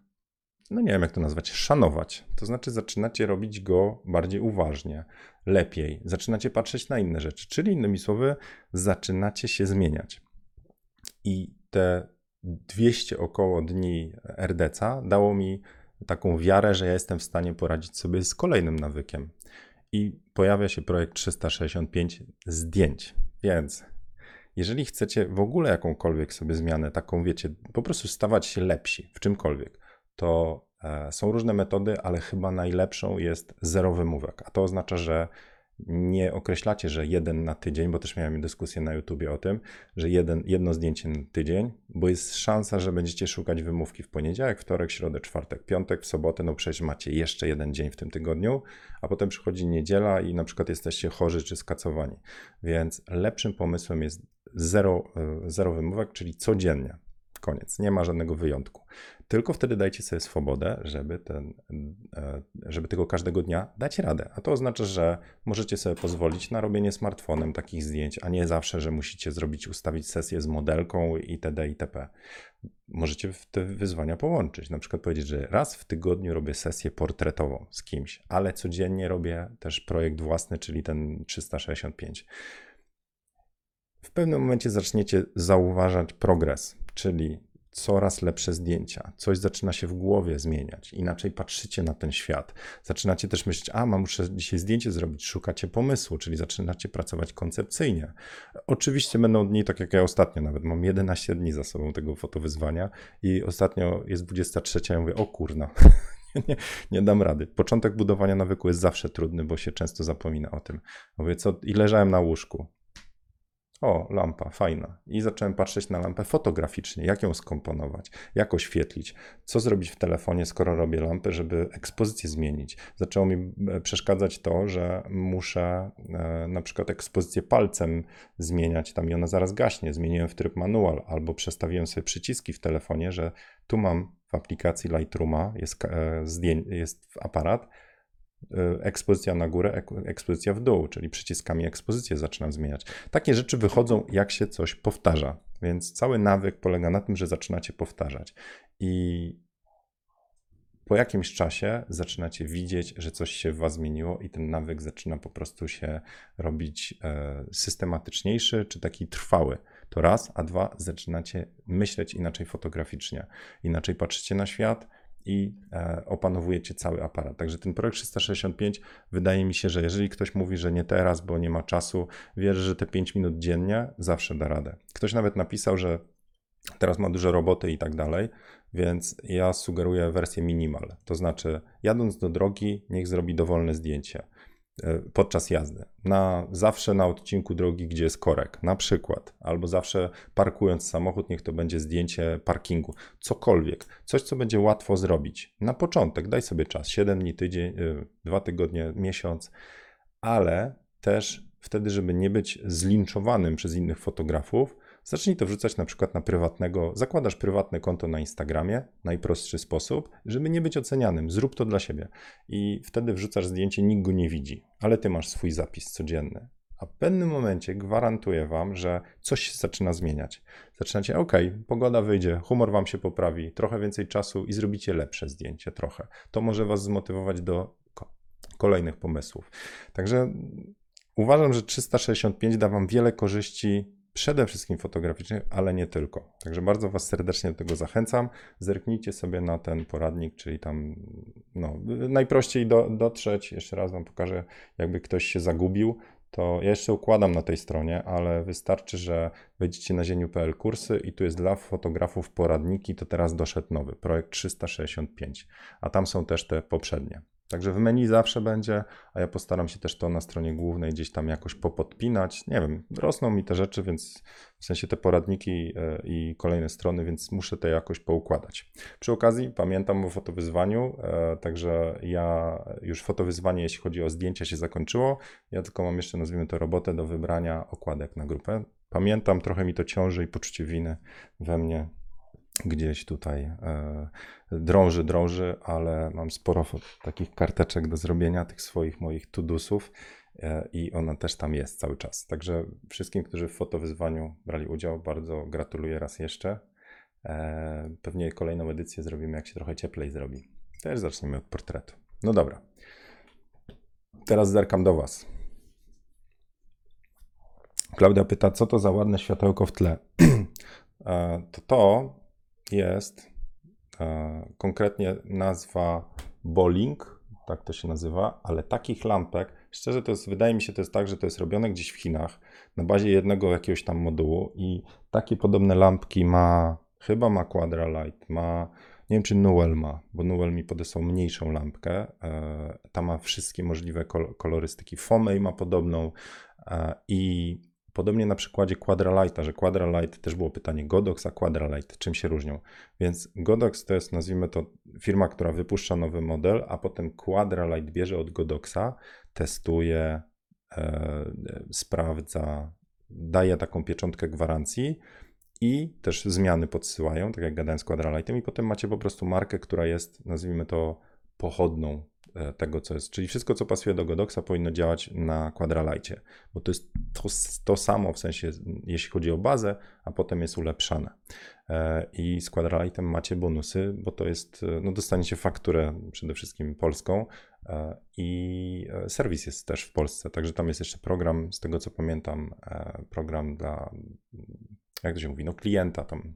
no nie wiem jak to nazwać, szanować. To znaczy zaczynacie robić go bardziej uważnie, lepiej, zaczynacie patrzeć na inne rzeczy, czyli innymi słowy, zaczynacie się zmieniać. I te 200 około dni RDC dało mi taką wiarę, że ja jestem w stanie poradzić sobie z kolejnym nawykiem. I pojawia się projekt 365 zdjęć. Więc jeżeli chcecie w ogóle jakąkolwiek sobie zmianę, taką wiecie, po prostu stawać się lepsi w czymkolwiek, to e, są różne metody, ale chyba najlepszą jest zero wymówek. A to oznacza, że nie określacie, że jeden na tydzień, bo też miałem dyskusję na YouTubie o tym, że jeden, jedno zdjęcie na tydzień, bo jest szansa, że będziecie szukać wymówki w poniedziałek, wtorek, środę, czwartek, piątek, w sobotę, no przecież macie jeszcze jeden dzień w tym tygodniu, a potem przychodzi niedziela i na przykład jesteście chorzy czy skacowani. Więc lepszym pomysłem jest zero, e, zero wymówek, czyli codziennie. Koniec, nie ma żadnego wyjątku. Tylko wtedy dajcie sobie swobodę, żeby, ten, e, żeby tego każdego dnia dać radę. A to oznacza, że możecie sobie pozwolić na robienie smartfonem takich zdjęć, a nie zawsze, że musicie zrobić, ustawić sesję z modelką itd. itp. Możecie te wyzwania połączyć. Na przykład powiedzieć, że raz w tygodniu robię sesję portretową z kimś, ale codziennie robię też projekt własny, czyli ten 365 w pewnym momencie zaczniecie zauważać progres, czyli coraz lepsze zdjęcia, coś zaczyna się w głowie zmieniać, inaczej patrzycie na ten świat. Zaczynacie też myśleć, a mam muszę dzisiaj zdjęcie zrobić, szukacie pomysłu, czyli zaczynacie pracować koncepcyjnie. Oczywiście będą dni, tak jak ja ostatnio nawet, mam 11 dni za sobą tego fotowyzwania i ostatnio jest 23, ja mówię, o kurna, nie, nie dam rady. Początek budowania nawyku jest zawsze trudny, bo się często zapomina o tym. Mówię, co, i leżałem na łóżku. O, lampa, fajna. I zacząłem patrzeć na lampę fotograficznie, jak ją skomponować, jak oświetlić, co zrobić w telefonie, skoro robię lampę, żeby ekspozycję zmienić. Zaczęło mi e, przeszkadzać to, że muszę e, na przykład ekspozycję palcem zmieniać, tam i ona zaraz gaśnie. Zmieniłem w tryb manual albo przestawiłem sobie przyciski w telefonie, że tu mam w aplikacji Lightrooma, jest, e, jest aparat, ekspozycja na górę, ekspozycja w dół, czyli przyciskami ekspozycję zaczynam zmieniać. Takie rzeczy wychodzą, jak się coś powtarza, więc cały nawyk polega na tym, że zaczynacie powtarzać. I po jakimś czasie zaczynacie widzieć, że coś się w Was zmieniło, i ten nawyk zaczyna po prostu się robić e, systematyczniejszy czy taki trwały. To raz, a dwa, zaczynacie myśleć inaczej fotograficznie, inaczej patrzycie na świat i e, opanowujecie cały aparat. Także ten projekt 365 wydaje mi się, że jeżeli ktoś mówi, że nie teraz, bo nie ma czasu, wierzę, że te 5 minut dziennie zawsze da radę. Ktoś nawet napisał, że teraz ma dużo roboty i tak dalej, więc ja sugeruję wersję minimal. To znaczy, jadąc do drogi, niech zrobi dowolne zdjęcie. E, podczas jazdy. Na, zawsze na odcinku drogi, gdzie jest korek, na przykład, albo zawsze parkując samochód, niech to będzie zdjęcie parkingu, cokolwiek, coś, co będzie łatwo zrobić. Na początek daj sobie czas, 7 dni, tydzień, 2 e, tygodnie, miesiąc, ale też wtedy, żeby nie być zlinczowanym przez innych fotografów, Zacznij to wrzucać na przykład na prywatnego, zakładasz prywatne konto na Instagramie, najprostszy sposób, żeby nie być ocenianym. Zrób to dla siebie. I wtedy wrzucasz zdjęcie, nikt go nie widzi, ale ty masz swój zapis codzienny. A w pewnym momencie gwarantuję wam, że coś się zaczyna zmieniać. Zaczynacie, ok, pogoda wyjdzie, humor wam się poprawi, trochę więcej czasu i zrobicie lepsze zdjęcie, trochę. To może was zmotywować do kolejnych pomysłów. Także uważam, że 365 da wam wiele korzyści przede wszystkim fotograficznych, ale nie tylko. Także bardzo Was serdecznie do tego zachęcam. Zerknijcie sobie na ten poradnik, czyli tam no, najprościej do, dotrzeć. Jeszcze raz Wam pokażę, jakby ktoś się zagubił, to ja jeszcze układam na tej stronie, ale wystarczy, że wejdziecie na zieniu.pl kursy i tu jest dla fotografów poradniki, to teraz doszedł nowy, projekt 365, a tam są też te poprzednie. Także w menu zawsze będzie, a ja postaram się też to na stronie głównej gdzieś tam jakoś popodpinać. Nie wiem, rosną mi te rzeczy, więc w sensie te poradniki e, i kolejne strony, więc muszę to jakoś poukładać. Przy okazji pamiętam o fotowyzwaniu, e, także ja już fotowyzwanie, jeśli chodzi o zdjęcia, się zakończyło. Ja tylko mam jeszcze, nazwijmy to, robotę do wybrania okładek na grupę. Pamiętam, trochę mi to ciąży i poczucie winy we mnie gdzieś tutaj e, drąży, drąży, ale mam sporo takich karteczek do zrobienia, tych swoich moich tudusów e, i ona też tam jest cały czas. Także wszystkim, którzy w fotowyzwaniu brali udział, bardzo gratuluję raz jeszcze. E, pewnie kolejną edycję zrobimy, jak się trochę cieplej zrobi. Też zaczniemy od portretu. No dobra. Teraz zerkam do Was. Klaudia pyta, co to za ładne światełko w tle? to to jest e, konkretnie nazwa bowling, tak to się nazywa, ale takich lampek, szczerze to jest, wydaje mi się, to jest tak, że to jest robione gdzieś w Chinach na bazie jednego jakiegoś tam modułu i takie podobne lampki ma, chyba ma Quadra Light, ma Nie wiem, czy Newell ma, bo Newell mi podesłał mniejszą lampkę. E, ta ma wszystkie możliwe kol kolorystyki. Fomej ma podobną e, i podobnie na przykładzie Quadralighta, że Quadralight też było pytanie Godox, a Quadralight czym się różnią. Więc Godox to jest, nazwijmy to, firma, która wypuszcza nowy model, a potem Quadralight bierze od Godoxa, testuje, e, sprawdza, daje taką pieczątkę gwarancji i też zmiany podsyłają, tak jak gadałem z Quadralightem i potem macie po prostu markę, która jest, nazwijmy to, pochodną tego, co jest. Czyli wszystko, co pasuje do Godoxa, powinno działać na Quadralightie, bo to jest to, to, samo w sensie, jeśli chodzi o bazę, a potem jest ulepszane. E, I z Quadralightem macie bonusy, bo to jest, e, no dostaniecie fakturę przede wszystkim polską i serwis jest też w Polsce, także tam jest jeszcze program, z tego co pamiętam, program dla jak to się mówi, no klienta tam,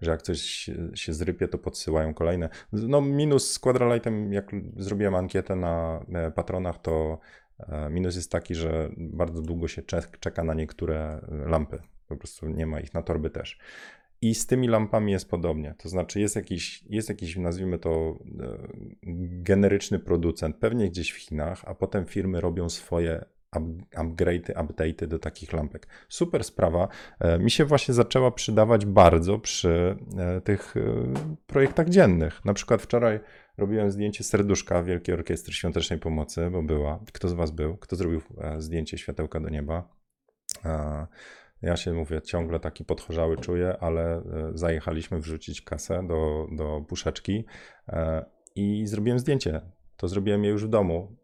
że jak coś się zrypie, to podsyłają kolejne. No minus z Quadralightem, jak zrobiłem ankietę na patronach, to e, minus jest taki, że bardzo długo się czeka na niektóre lampy. Po prostu nie ma ich na torby też. I z tymi lampami jest podobnie. To znaczy, jest jakiś, jest jakiś nazwijmy to, e, generyczny producent, pewnie gdzieś w Chinach, a potem firmy robią swoje upgrade'y, update'y do takich lampek. Super sprawa. E, mi się właśnie zaczęła przydawać bardzo przy e, tych e, projektach dziennych. Na przykład wczoraj robiłem zdjęcie serduszka Wielkiej Orkiestry Świątecznej Pomocy, bo była. Kto z Was był? Kto zrobił zdjęcie światełka do nieba? Ja się mówię, ciągle taki podchorzały czuję, ale zajechaliśmy wrzucić kasę do, do puszeczki i zrobiłem zdjęcie. To zrobiłem je już w domu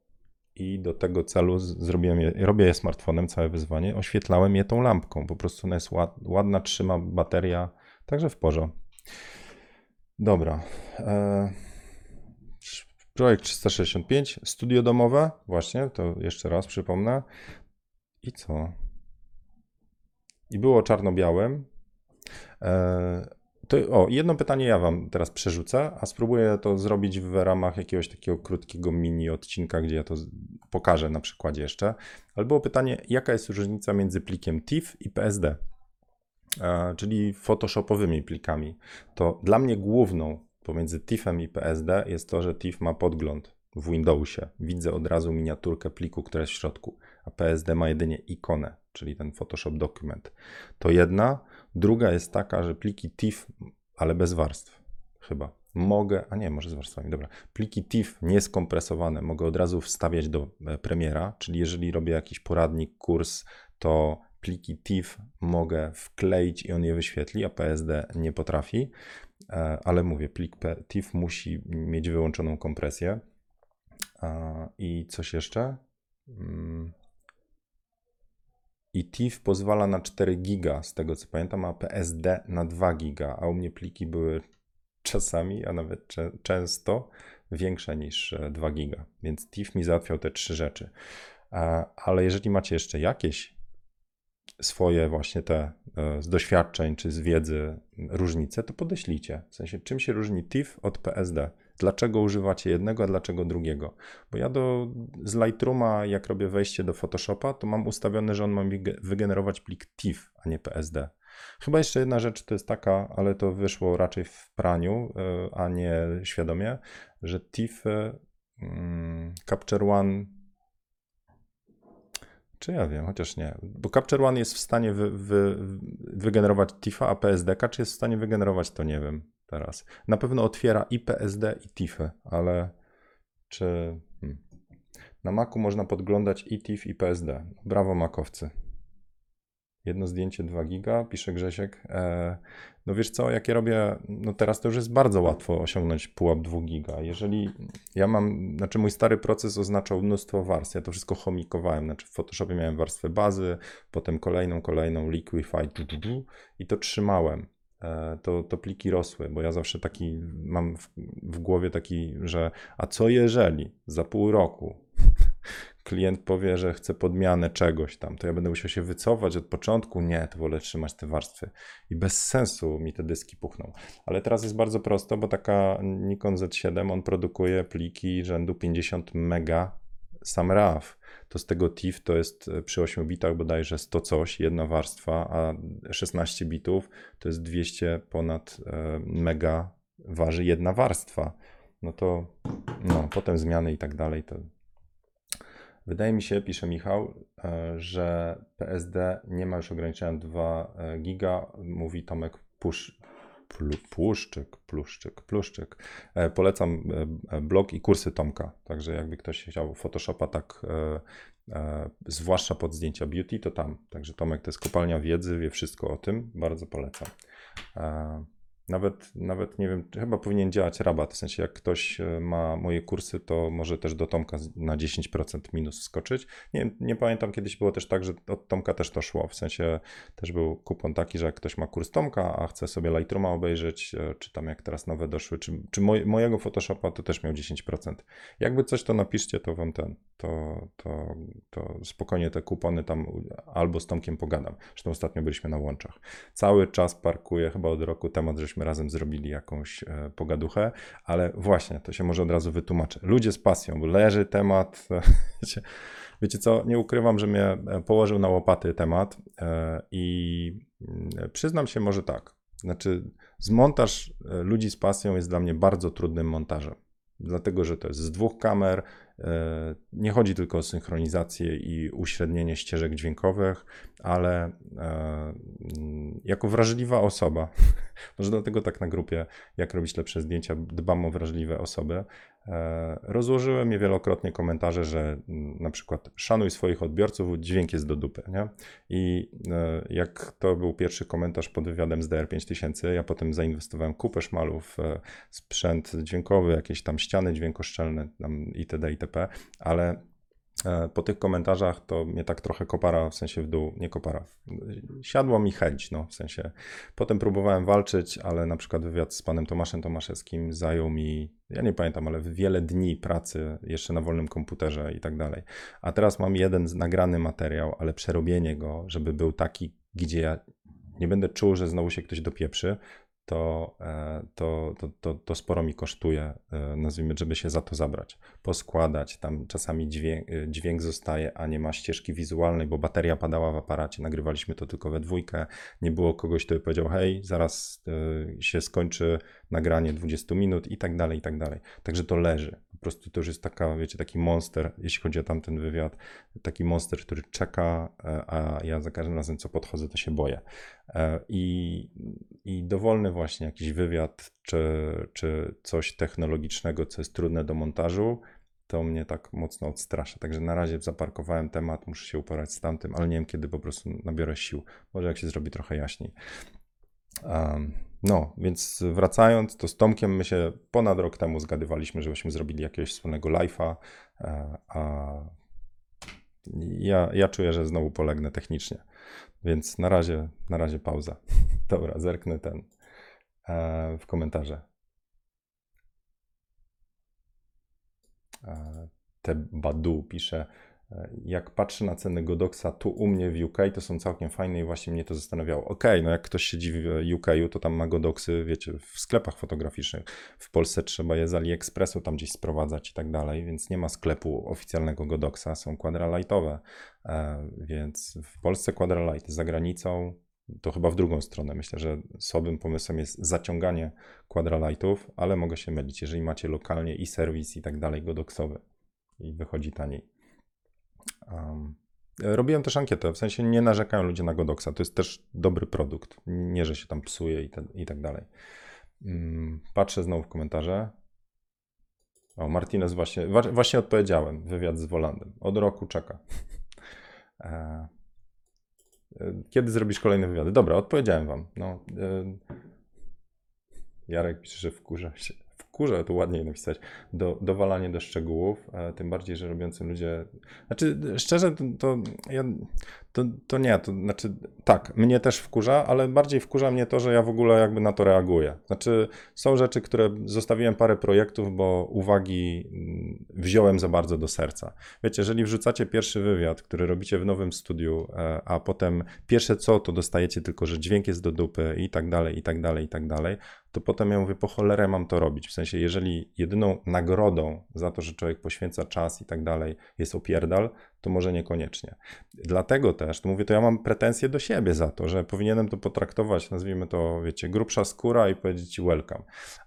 i do tego celu zrobiłem je, robię je smartfonem, całe wyzwanie, oświetlałem je tą lampką. Po prostu ona jest ład, ładna, trzyma bateria, także w porządku. Dobra. E, projekt 365, studio domowe, właśnie, to jeszcze raz przypomnę. I co? I było czarno-białym. To, o, jedno pytanie ja wam teraz przerzucę, a spróbuję to zrobić w ramach jakiegoś takiego krótkiego mini odcinka, gdzie ja to pokażę na przykładzie jeszcze. Ale było pytanie, jaka jest różnica między plikiem TIFF i PSD, e, czyli photoshopowymi plikami. To dla mnie główną pomiędzy TIFFem i PSD jest to, że TIFF ma podgląd w Windowsie. Widzę od razu miniaturkę pliku, która jest w środku, a PSD ma jedynie ikonę, czyli ten Photoshop dokument. To jedna. Druga jest taka, że pliki TIFF, ale bez warstw, chyba. Mogę, a nie, może z warstwami, dobra. Pliki TIFF nieskompresowane mogę od razu wstawiać do e, premiera, czyli jeżeli robię jakiś poradnik, kurs, to pliki TIFF mogę wkleić i on je wyświetli, a PSD nie potrafi. E, ale mówię, plik TIFF musi mieć wyłączoną kompresję. I coś jeszcze? I TIFF pozwala na 4 giga, z tego co pamiętam, a PSD na 2 giga, a u mnie pliki były czasami, a nawet często większe niż 2 e, giga, więc TIFF mi załatwiał te trzy rzeczy. Ale jeżeli macie jeszcze jakieś swoje właśnie te e, z doświadczeń czy z wiedzy różnice, to podeślijcie. W sensie, czym się różni TIFF od PSD? Dlaczego używacie jednego, a dlaczego drugiego? Bo ja do, z Lightrooma, jak robię wejście do Photoshopa, to mam ustawione, że on ma mi wygenerować plik TIFF, a nie PSD. Chyba jeszcze jedna rzecz to jest taka, ale to wyszło raczej w praniu, e, a nie świadomie, że TIFF mm, Capture One czy ja wiem, chociaż nie. Bo Capture One jest w stanie wy, wy, wygenerować TIFA, a PSDK czy jest w stanie wygenerować, to nie wiem teraz. Na pewno otwiera i PSD, i TIFy, ale czy. Hmm. Na Macu można podglądać i TIF, i PSD. Brawo, makowcy. Jedno zdjęcie 2 giga, pisze Grzesiek. E, no wiesz co, jak ja robię, no teraz to już jest bardzo łatwo osiągnąć pułap 2 giga. Jeżeli ja mam, znaczy mój stary proces oznaczał mnóstwo warstw, ja to wszystko chomikowałem, znaczy w Photoshopie miałem warstwę bazy, potem kolejną, kolejną, liquify, i to trzymałem. E, to, to pliki rosły, bo ja zawsze taki mam w, w głowie taki, że a co jeżeli za pół roku klient powie, że chce podmianę czegoś tam, to ja będę musiał się wycofać od początku. Nie, to wolę trzymać te warstwy. I bez sensu mi te dyski puchną. Ale teraz jest bardzo prosto, bo taka Nikon Z7, on produkuje pliki rzędu 50 mega sam RAW. To z tego TIFF to jest e, przy 8 bitach bodajże 100 coś, jedna warstwa, a 16 bitów to jest 200 ponad e, mega waży jedna warstwa. No to no, potem zmiany i tak dalej. To... Wydaje mi się, pisze Michał, e, że PSD nie ma już ograniczenia 2 e, giga. Mówi Tomek Pusz, Płuszczyk, Pluszczyk, Pluszczyk. E, polecam blog i kursy Tomka. Także jakby ktoś chciał Photoshopa tak, zwłaszcza pod zdjęcia beauty, to tam. Także Tomek to jest kopalnia wiedzy, wie wszystko o tym. Bardzo polecam. Nawet, nawet nie wiem, chyba powinien działać rabat. W sensie, jak ktoś e, ma moje kursy, to może też do Tomka na 10% minus skoczyć. Nie, nie pamiętam, kiedyś było też tak, że od Tomka też to szło. W sensie też był kupon taki, że jak ktoś ma kurs Tomka, a chce sobie Lightrooma obejrzeć, e, czy tam jak teraz nowe doszły, czy, czy moj, mojego Photoshopa, to też miał 10%. Jakby coś to napiszcie, to wam ten, to, to, to spokojnie te kupony tam albo z Tomkiem pogadam. Zresztą ostatnio byliśmy na łączach. Cały czas parkuję, chyba od roku temat, żeśmy razem zrobili jakąś e, pogaduchę, ale właśnie, to się może od razu wytłumaczę. Ludzie z pasją, leży temat, wiecie, wiecie co, nie ukrywam, że mnie e, położył na łopaty temat e, i mm, przyznam się może tak, znaczy zmontaż ludzi z pasją jest dla mnie bardzo trudnym montażem dlatego że to jest z dwóch kamer. Nie chodzi tylko o synchronizację i uśrednienie ścieżek dźwiękowych, ale e, mm, jako wrażliwa osoba, może dlatego tak na grupie, jak robić lepsze zdjęcia, dbam o wrażliwe osoby, E, rozłożyłem je wielokrotnie komentarze, że mm, na przykład szanuj swoich odbiorców, dźwięk jest do dupy, nie? I e, jak to był pierwszy komentarz pod wywiadem z DR5000, ja potem zainwestowałem kupę szmalów, e, sprzęt dźwiękowy, jakieś tam ściany dźwiękoszczelne tam itd. itp., ale po tych komentarzach to mnie tak trochę kopara, w sensie w dół, nie kopara, siadło mi chęć, no, w sensie, potem próbowałem walczyć, ale na przykład wywiad z panem Tomaszem Tomaszewskim zajął mi, ja nie pamiętam, ale wiele dni pracy jeszcze na wolnym komputerze i tak dalej, a teraz mam jeden nagrany materiał, ale przerobienie go, żeby był taki, gdzie ja nie będę czuł, że znowu się ktoś dopieprzy, to, e, to, to, to, to sporo mi kosztuje, e, nazwijmy, żeby się za to zabrać. Poskładać, tam czasami dźwięk, e, dźwięk zostaje, a nie ma ścieżki wizualnej, bo bateria padała w aparacie, nagrywaliśmy to tylko we dwójkę, nie było kogoś, kto by powiedział, hej, zaraz się skończy nagranie 20 minut i tak dalej, i tak dalej. Także to leży. Prostu to już jest taka, wiecie, taki monster, jeśli chodzi o tamten wywiad, taki monster, który czeka, a ja za każdym razem, co podchodzę, to się boję. I, i dowolny właśnie jakiś wywiad czy, czy coś technologicznego, co jest trudne do montażu, to mnie tak mocno odstrasza. Także na razie zaparkowałem temat, muszę się uporać z tamtym, ale nie wiem kiedy po prostu nabiorę sił. Może jak się zrobi trochę jaśniej. Um, no, więc wracając, to z Tomkiem my się ponad rok temu zgadywaliśmy, żebyśmy zrobili jakiegoś wspólnego live'a, e, a ja, ja czuję, że znowu polegnę technicznie. Więc na razie, na razie pauza. Dobra, zerknę ten e, w komentarze. E, te Badu pisze, jak patrzę na ceny Godoxa tu u mnie w UK, to są całkiem fajne i właśnie mnie to zastanawiało. Ok, no jak ktoś siedzi w UK, to tam ma Godoxy, wiecie, w sklepach fotograficznych. W Polsce trzeba je z AliExpressu tam gdzieś sprowadzać i tak dalej, więc nie ma sklepu oficjalnego Godoxa, są quadralightowe, e, więc w Polsce quadralight, za granicą to chyba w drugą stronę. Myślę, że słabym pomysłem jest zaciąganie quadralightów, ale mogę się mylić, jeżeli macie lokalnie i serwis i tak dalej godoxowy i wychodzi taniej. Um, robiłem też ankietę, w sensie nie narzekają ludzie na Godoxa, to jest też dobry produkt, nie, że się tam psuje i, te, i tak dalej. Um, patrzę znowu w komentarze. O, Martinez właśnie, właśnie odpowiedziałem, wywiad z Wolandem. Od roku czeka. E, e, kiedy zrobisz kolejne wywiady? Dobra, odpowiedziałem wam. No, e, Jarek pisze, że wkurza się kurze, to ładniej napisać, do, dowalanie do szczegółów, e, tym bardziej, że robiący ludzie, znaczy szczerze to, to, ja, to, to nie, to znaczy tak, mnie też wkurza, ale bardziej wkurza mnie to, że ja w ogóle jakby na to reaguję. Znaczy są rzeczy, które zostawiłem parę projektów, bo uwagi mm, wziąłem za bardzo do serca. Wiecie, jeżeli wrzucacie pierwszy wywiad, który robicie w nowym studiu, e, a potem pierwsze co, to dostajecie tylko, że dźwięk jest do dupy i tak dalej, i tak dalej, i tak dalej, to potem ja mówię, po cholerę mam to robić. W sensie, jeżeli jedyną nagrodą za to, że człowiek poświęca czas i tak dalej, jest opierdal, to może niekoniecznie. Dlatego też, to mówię, to ja mam pretensje do siebie za to, że powinienem to potraktować, nazwijmy to, wiecie, grubsza skóra i powiedzieć ci welcome.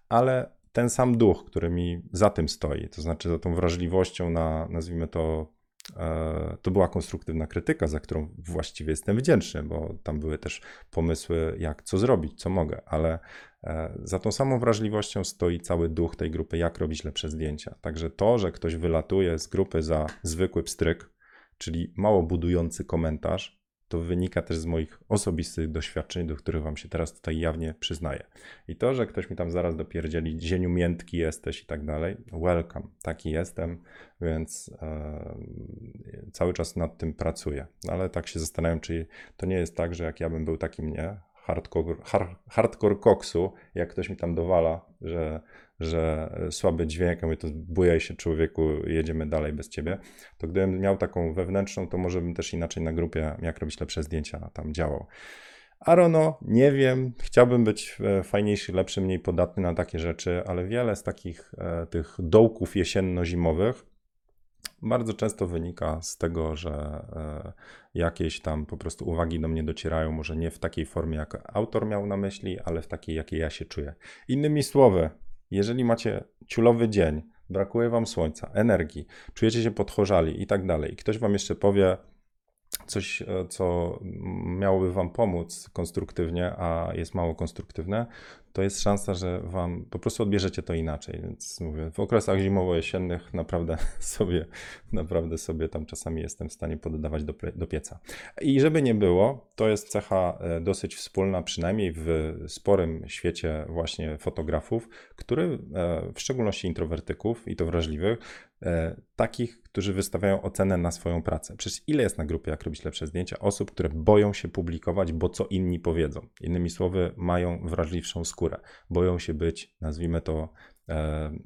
Ale ten sam duch, który mi za tym stoi, to znaczy za tą wrażliwością na, nazwijmy to, e, to była konstruktywna krytyka, za którą właściwie jestem wdzięczny, bo tam były też pomysły, jak co zrobić, co mogę, ale e, za tą samą wrażliwością stoi cały duch tej grupy, jak robić lepsze zdjęcia. Także to, że ktoś wylatuje z grupy za zwykły pstryk, czyli mało budujący komentarz, to wynika też z moich osobistych doświadczeń, do których wam się teraz tutaj jawnie przyznaję. I to, że ktoś mi tam zaraz dopierdzieli, zieniu miętki jesteś i tak dalej, welcome, taki jestem, więc cały czas nad tym pracuję. Ale tak się zastanawiam, czy to nie jest tak, że jak ja bym był takim, nie, hardcore, hard, hardcore koksu, jak ktoś mi tam dowala, że że słaby dźwięk, a mówię, to bujaj się człowieku, jedziemy dalej bez ciebie, to gdybym miał taką wewnętrzną, to może bym też inaczej na grupie, jak robić lepsze zdjęcia, tam działał. Arono, nie wiem, chciałbym być e, fajniejszy, lepszy, mniej podatny na takie rzeczy, ale wiele z takich e, tych dołków jesienno-zimowych bardzo często wynika z tego, że e, jakieś tam po prostu uwagi do mnie docierają, może nie w takiej formie, jak autor miał na myśli, ale w takiej, jakiej ja się czuję. Innymi słowy, jeżeli macie ciulowy dzień, brakuje wam słońca, energii, czujecie się podchorzali i tak dalej, i ktoś wam jeszcze powie coś, e, co miałoby wam pomóc konstruktywnie, a jest mało konstruktywne, to jest szansa, że wam po prostu odbierzecie to inaczej. Więc mówię, w okresach zimowo-jesiennych naprawdę sobie, naprawdę sobie tam czasami jestem w stanie poddawać do, do pieca. I żeby nie było, to jest cecha e, dosyć wspólna, przynajmniej w sporym świecie właśnie fotografów, który e, w szczególności introwertyków i to wrażliwych, e, takich, którzy wystawiają ocenę na swoją pracę. Przecież ile jest na grupie, jak robić lepsze zdjęcia, osób, które boją się publikować, bo co inni powiedzą. Innymi słowy, mają wrażliwszą skórę skórę. Boją się być, nazwijmy to, e,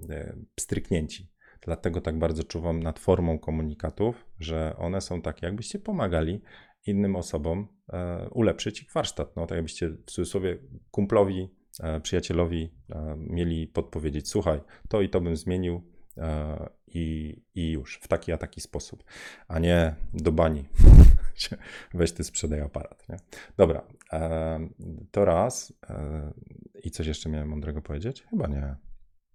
e, pstryknięci. Dlatego tak bardzo czuwam nad formą komunikatów, że one są takie, jakbyście pomagali innym osobom e, ulepszyć ich warsztat. No, tak jakbyście w cudzysłowie kumplowi, przyjacielowi mieli podpowiedzieć, słuchaj, to i to bym zmienił, i, i już w taki a taki sposób, a nie do bani. Weź ty sprzedaj aparat. Nie? Dobra, e, to raz. E, I coś jeszcze miałem mądrego powiedzieć? Chyba nie.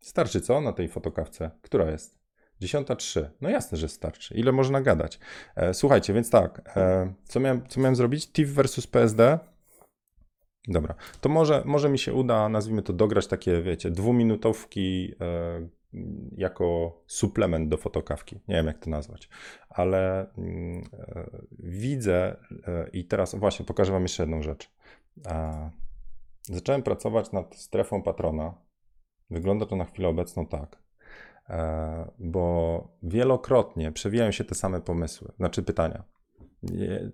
Starczy co na tej fotokawce? Która jest? Dziesiąta trzy. No jasne, że starczy. Ile można gadać? E, słuchajcie, więc tak. E, co, miałem, co miałem zrobić? TIFF versus PSD. Dobra, to może, może mi się uda, nazwijmy to, dograć takie, wiecie, dwuminutowki e, jako suplement do fotokawki. Nie wiem, jak to nazwać, ale mm, e, widzę e, i teraz właśnie pokażę Wam jeszcze jedną rzecz. Zacząłem pracować nad strefą patrona. Wygląda to na chwilę obecną tak, e, bo wielokrotnie przewijają się te same pomysły, znaczy pytania.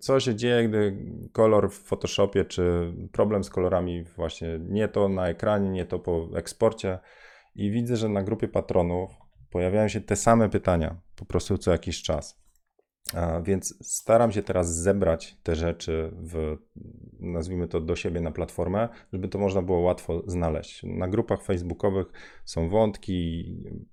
Co się dzieje, gdy kolor w Photoshopie, czy problem z kolorami, właśnie nie to na ekranie, nie to po eksporcie, i widzę, że na grupie patronów pojawiają się te same pytania po prostu co jakiś czas. Więc staram się teraz zebrać te rzeczy w, nazwijmy to do siebie na platformę, żeby to można było łatwo znaleźć. Na grupach facebookowych są wątki,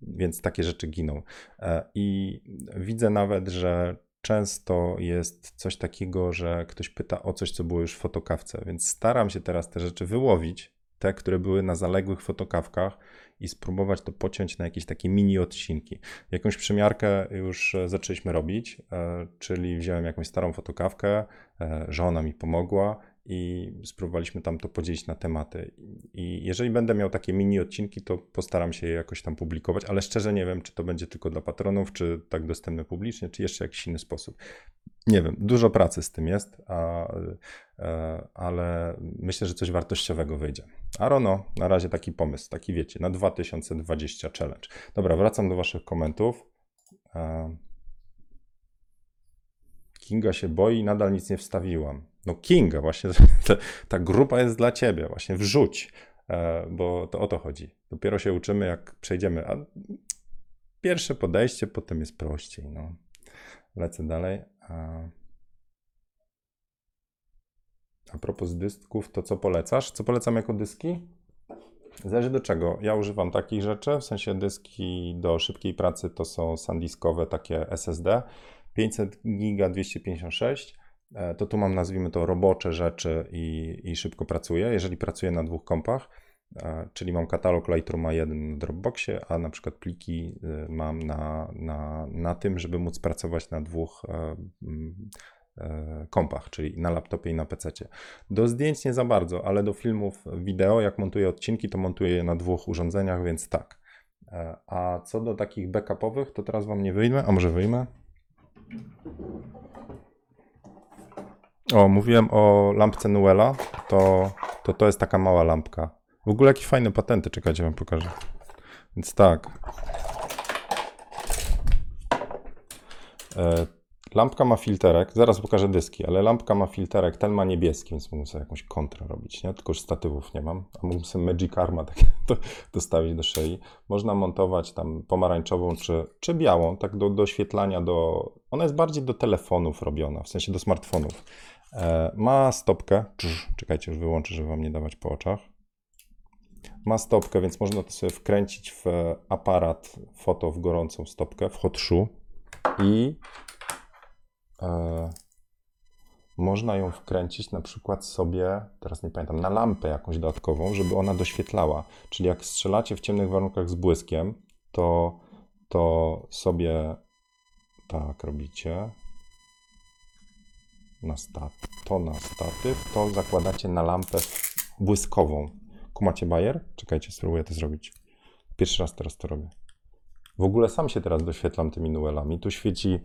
więc takie rzeczy giną. E, I widzę nawet, że często jest coś takiego, że ktoś pyta o coś, co było już w fotokawce, więc staram się teraz te rzeczy wyłowić, te, które były na zaległych fotokawkach i spróbować to pociąć na jakieś takie mini odcinki. Jakąś przymiarkę już e, zaczęliśmy robić, e, czyli wziąłem jakąś starą fotokawkę, e, żona mi pomogła i spróbowaliśmy tam to podzielić na tematy. I jeżeli będę miał takie mini odcinki, to postaram się je jakoś tam publikować, ale szczerze nie wiem, czy to będzie tylko dla patronów, czy tak dostępne publicznie, czy jeszcze jakiś inny sposób. Nie wiem, dużo pracy z tym jest, a, e, ale myślę, że coś wartościowego wyjdzie. Arono, na razie taki pomysł, taki wiecie, na 2020 challenge. Dobra, wracam do Waszych komentów. E, Kinga się boi, nadal nic nie wstawiłam. No Kinga, właśnie ta grupa jest dla ciebie, właśnie wrzuć, e, bo to o to chodzi. Dopiero się uczymy, jak przejdziemy. A pierwsze podejście, potem jest prościej. No. Lecę dalej. A, a propos dysków, to co polecasz? Co polecam jako dyski? Zależy do czego. Ja używam takich rzeczy, w sensie dyski do szybkiej pracy to są sandiskowe takie SSD 500 giga 256, e, to tu mam nazwijmy to robocze rzeczy i, i szybko pracuję. Jeżeli pracuję na dwóch kompach, czyli mam katalog Lightrooma 1 na Dropboxie, a na przykład pliki e, mam na, na, na tym, żeby móc pracować na dwóch e, e, kompach, czyli na laptopie i na PC. Do zdjęć nie za bardzo, ale do filmów wideo, jak montuję odcinki, to montuję je na dwóch urządzeniach, więc tak. E, A co do takich backupowych, to teraz wam nie wyjmę, a może wyjmę? O, mówiłem o lampce Nuela, to, to to jest taka mała lampka. W ogóle jakieś fajne patenty, czekajcie, wam pokażę. Więc tak. E, lampka ma filterek, zaraz pokażę dyski, ale lampka ma filterek, ten ma niebieski, więc mógłbym sobie jakąś kontrę robić, nie? Tylko już statywów nie mam, a mógłbym sobie Magic Arma tak do, dostawić do szyi. Można montować tam pomarańczową czy, czy białą, tak do doświetlania, do... Ona jest bardziej do telefonów robiona, w sensie do smartfonów. E, ma stopkę, Cz, czekajcie, już wyłączę, żeby wam nie dawać po oczach. Ma stopkę, więc można to sobie wkręcić w aparat foto w gorącą stopkę, w hot shoe i e, można ją wkręcić na przykład sobie, teraz nie pamiętam, na lampę jakąś dodatkową, żeby ona doświetlała. Czyli jak strzelacie w ciemnych warunkach z błyskiem, to, to sobie tak robicie. Na stat, to na statyw, to zakładacie na lampę błyskową. Kumacie bajer? Czekajcie, spróbuję to zrobić. Pierwszy raz teraz to robię. W ogóle sam się teraz doświetlam tymi nuelami. Tu świeci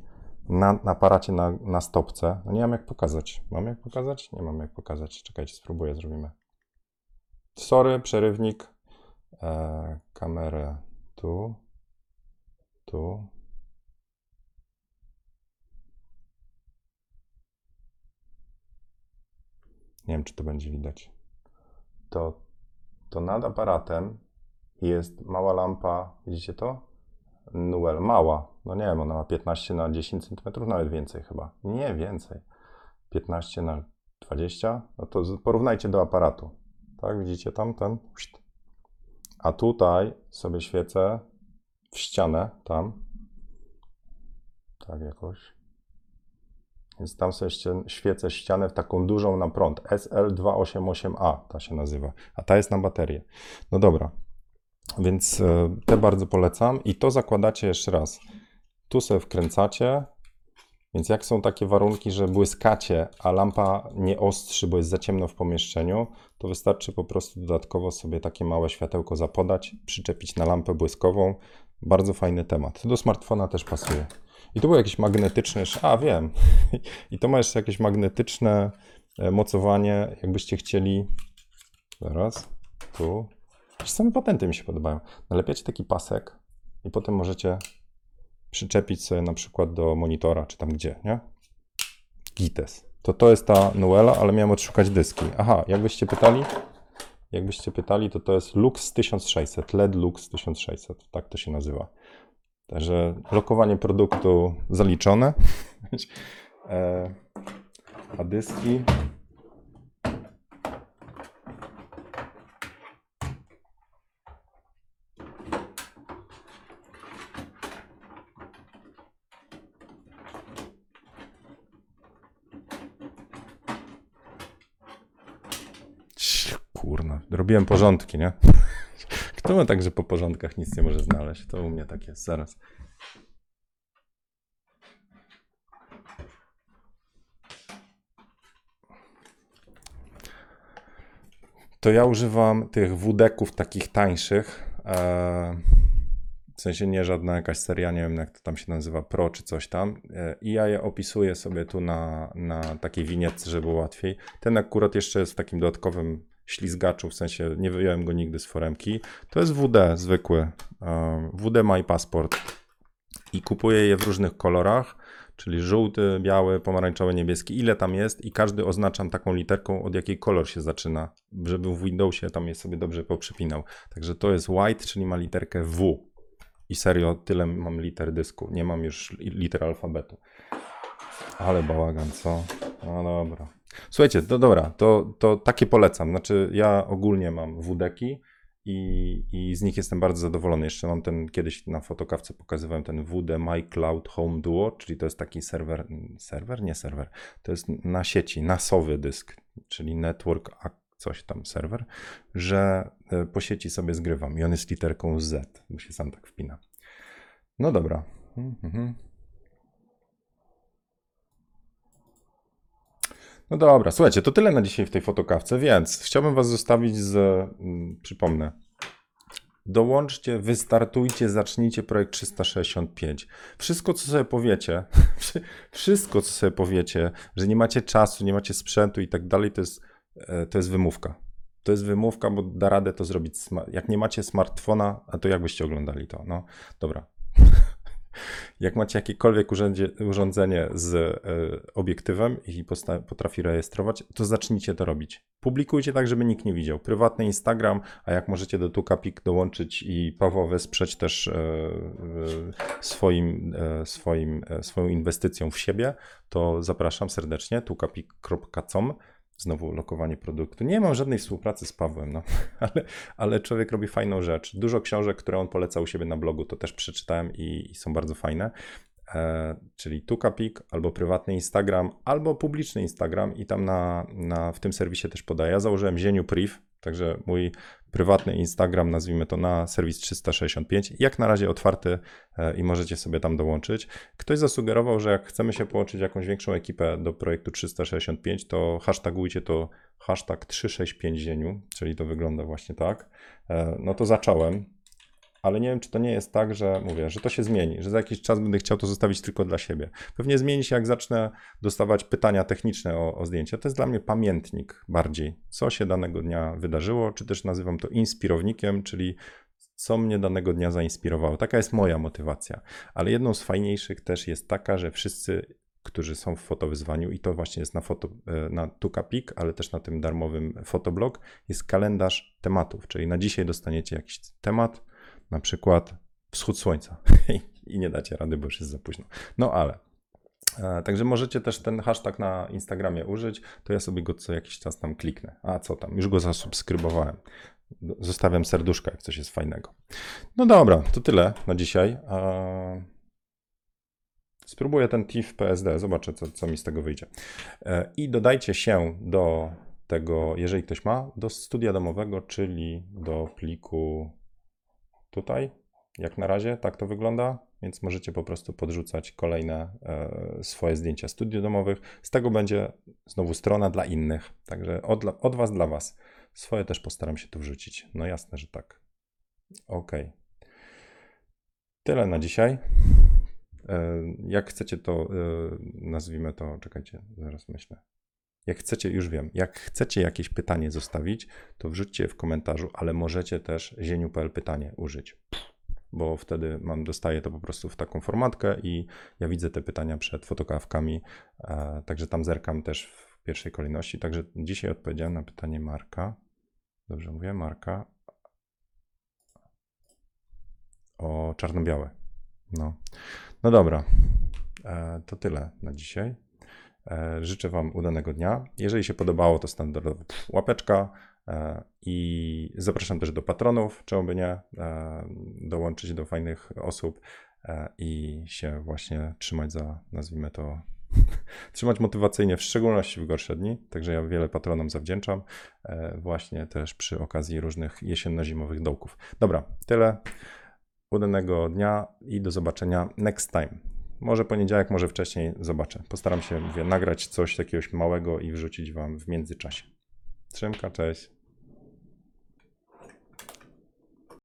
na, na aparacie na, na stopce. No nie mam jak pokazać. Mam jak pokazać? Nie mam jak pokazać. Czekajcie, spróbuję, zrobimy. Sorry, przerywnik. E, kamerę tu. Tu. Nie wiem, czy to będzie widać. To, to nad aparatem jest mała lampa. Widzicie to? Nuel, mała. No nie wiem, ona ma 15 na 10 cm, nawet więcej chyba. Nie więcej. 15 na 20. No to porównajcie do aparatu. Tak, widzicie tam ten? A tutaj sobie świecę w ścianę, tam. Tak jakoś. Więc tam sobie świecę ścianę w taką dużą na prąd. SL288A ta się nazywa. A ta jest na baterię. No dobra. Więc e, te bardzo polecam. I to zakładacie jeszcze raz. Tu sobie wkręcacie. Więc jak są takie warunki, że błyskacie, a lampa nie ostrzy, bo jest za ciemno w pomieszczeniu, to wystarczy po prostu dodatkowo sobie takie małe światełko zapodać, przyczepić na lampę błyskową. Bardzo fajny temat. Do smartfona też pasuje. I tu było jakieś magnetyczne, jeszcze- a wiem, i to ma jeszcze jakieś magnetyczne e, mocowanie, jakbyście chcieli, zaraz, tu, same patenty mi się podobają. Nalepiacie taki pasek i potem możecie przyczepić sobie na przykład do monitora, czy tam gdzie, nie? Gites. To to jest ta Nuela, ale miałem odszukać dyski. Aha, jakbyście pytali, jakbyście pytali, to to jest Lux 1600, LED Lux 1600, tak to się nazywa. Także lokowanie produktu zaliczone. E, A dyski Kurna, robiłem porządki, nie? Kto ma tak, że po porządkach nic nie może znaleźć? To u mnie tak jest, zaraz. To ja używam tych wudeków takich tańszych. E, w sensie nie żadna jakaś seria, nie wiem jak to tam się nazywa, Pro czy coś tam. E, I ja je opisuję sobie tu na, na takiej winietce, żeby było łatwiej. Ten akurat jeszcze jest takim dodatkowym ślizgaczu, w sensie nie wyjąłem go nigdy z foremki. To jest WD zwykły. WD My Passport. I kupuję je w różnych kolorach, czyli żółty, biały, pomarańczowy, niebieski. Ile tam jest i każdy oznaczam taką literką, od jakiej kolor się zaczyna, żeby w Windowsie tam je sobie dobrze poprzypinał. Także to jest white, czyli ma literkę W. I serio, tyle mam liter dysku. Nie mam już li- liter alfabetu. Ale bałagan, co? No dobra. Słuchajcie, to dobra, to, to takie polecam. Znaczy, ja ogólnie mam WD-ki i, i z nich jestem bardzo zadowolony. Jeszcze mam ten, kiedyś na fotokawce pokazywałem ten WD My Cloud Home Duo, czyli to jest taki serwer, serwer? Nie serwer, to jest na sieci, nasowy dysk, czyli network coś tam serwer, że e, po sieci sobie zgrywam i on jest literką Z, bo się sam tak wpina. No dobra. Mhm. No dobra, słuchajcie, to tyle na dzisiaj w tej fotokawce, więc chciałbym Was zostawić z, mm, przypomnę, dołączcie, wystartujcie, zacznijcie projekt 365. Wszystko, co sobie powiecie, wszystko, co sobie powiecie, że nie macie czasu, nie macie sprzętu i tak dalej, to jest, e, to jest wymówka. To jest wymówka, bo da radę to zrobić. Jak nie macie smartfona, a to jak byście oglądali to? No dobra. Jak macie jakiekolwiek urządzie, urządzenie z y, obiektywem i potrafi rejestrować, to zacznijcie to robić. Publikujcie tak, żeby nikt nie widział. Prywatny Instagram, a jak możecie do Tukapik dołączyć i Paweł wesprzeć też y, swoim, swoim, swoją inwestycją w siebie, to zapraszam serdecznie tukapik.com Znowu lokowanie produktu. Nie mam żadnej współpracy z Pawłem, no. ale, ale człowiek robi fajną rzecz. Dużo książek, które on polecał u siebie na blogu, to też przeczytałem i, i są bardzo fajne. E, czyli Tukapik, albo prywatny Instagram, albo publiczny Instagram i tam na, na, w tym serwisie też podaję. Ja założyłem Zieniu Priv, Także mój prywatny Instagram, nazwijmy to na serwis 365, jak na razie otwarty e, i możecie sobie tam dołączyć. Ktoś zasugerował, że jak chcemy się połączyć jakąś większą ekipę do projektu 365, to hashtagujcie to hashtag 365 zieniu, czyli to wygląda właśnie tak. E, no to zacząłem ale nie wiem, czy to nie jest tak, że mówię, że to się zmieni, że za jakiś czas będę chciał to zostawić tylko dla siebie. Pewnie zmieni się, jak zacznę dostawać pytania techniczne o, o zdjęcia. To jest dla mnie pamiętnik bardziej, co się danego dnia wydarzyło, czy też nazywam to inspirownikiem, czyli co mnie danego dnia zainspirowało. Taka jest moja motywacja. Ale jedną z fajniejszych też jest taka, że wszyscy którzy są w fotowyzwaniu i to właśnie jest na, foto, e, na Tukapik, ale też na tym darmowym fotoblog, jest kalendarz tematów, czyli na dzisiaj dostaniecie jakiś temat, na przykład wschód słońca i nie dacie rady, bo już jest za późno. No ale. E, także możecie też ten hashtag na Instagramie użyć, to ja sobie go co jakiś czas tam kliknę. A co tam, już go zasubskrybowałem. Zostawiam serduszka, jak coś jest fajnego. No dobra, to tyle na dzisiaj. Spróbuję ten TIFF PSD, zobaczę, co, co mi z tego wyjdzie. E, I dodajcie się do tego, jeżeli ktoś ma, do studia domowego, czyli do pliku tutaj. Jak na razie tak to wygląda, więc możecie po prostu podrzucać kolejne e, swoje zdjęcia studiów domowych. Z tego będzie znowu strona dla innych, także od, od Was dla Was. Swoje też postaram się tu wrzucić. No jasne, że tak. Ok. Tyle na dzisiaj. E, jak chcecie to, e, nazwijmy to, czekajcie, zaraz myślę. Jak chcecie, już wiem, jak chcecie jakieś pytanie zostawić, to wrzućcie w komentarzu, ale możecie też zieniu.pl pytanie użyć, bo wtedy mam, dostaję to po prostu w taką formatkę i ja widzę te pytania przed fotokawkami, e, także tam zerkam też w pierwszej kolejności. Także dzisiaj odpowiedziałem na pytanie Marka. Dobrze mówię, Marka. O czarno-białe. No. no dobra, e, to tyle na dzisiaj. E, życzę Wam udanego dnia. Jeżeli się podobało, to standardowo łapeczka e, i zapraszam też do patronów, czemu by nie, e, dołączyć do fajnych osób i się właśnie trzymać za, nazwijmy to, trzymać motywacyjnie, w szczególności w gorsze dni. Także ja wiele patronom zawdzięczam, właśnie też przy okazji różnych jesienno-zimowych dołków. Dobra, tyle. Udanego dnia i do zobaczenia next time. Może poniedziałek, może wcześniej zobaczę. Postaram się, mówię, nagrać coś jakiegoś małego i wrzucić Wam w międzyczasie. Trzymka, cześć.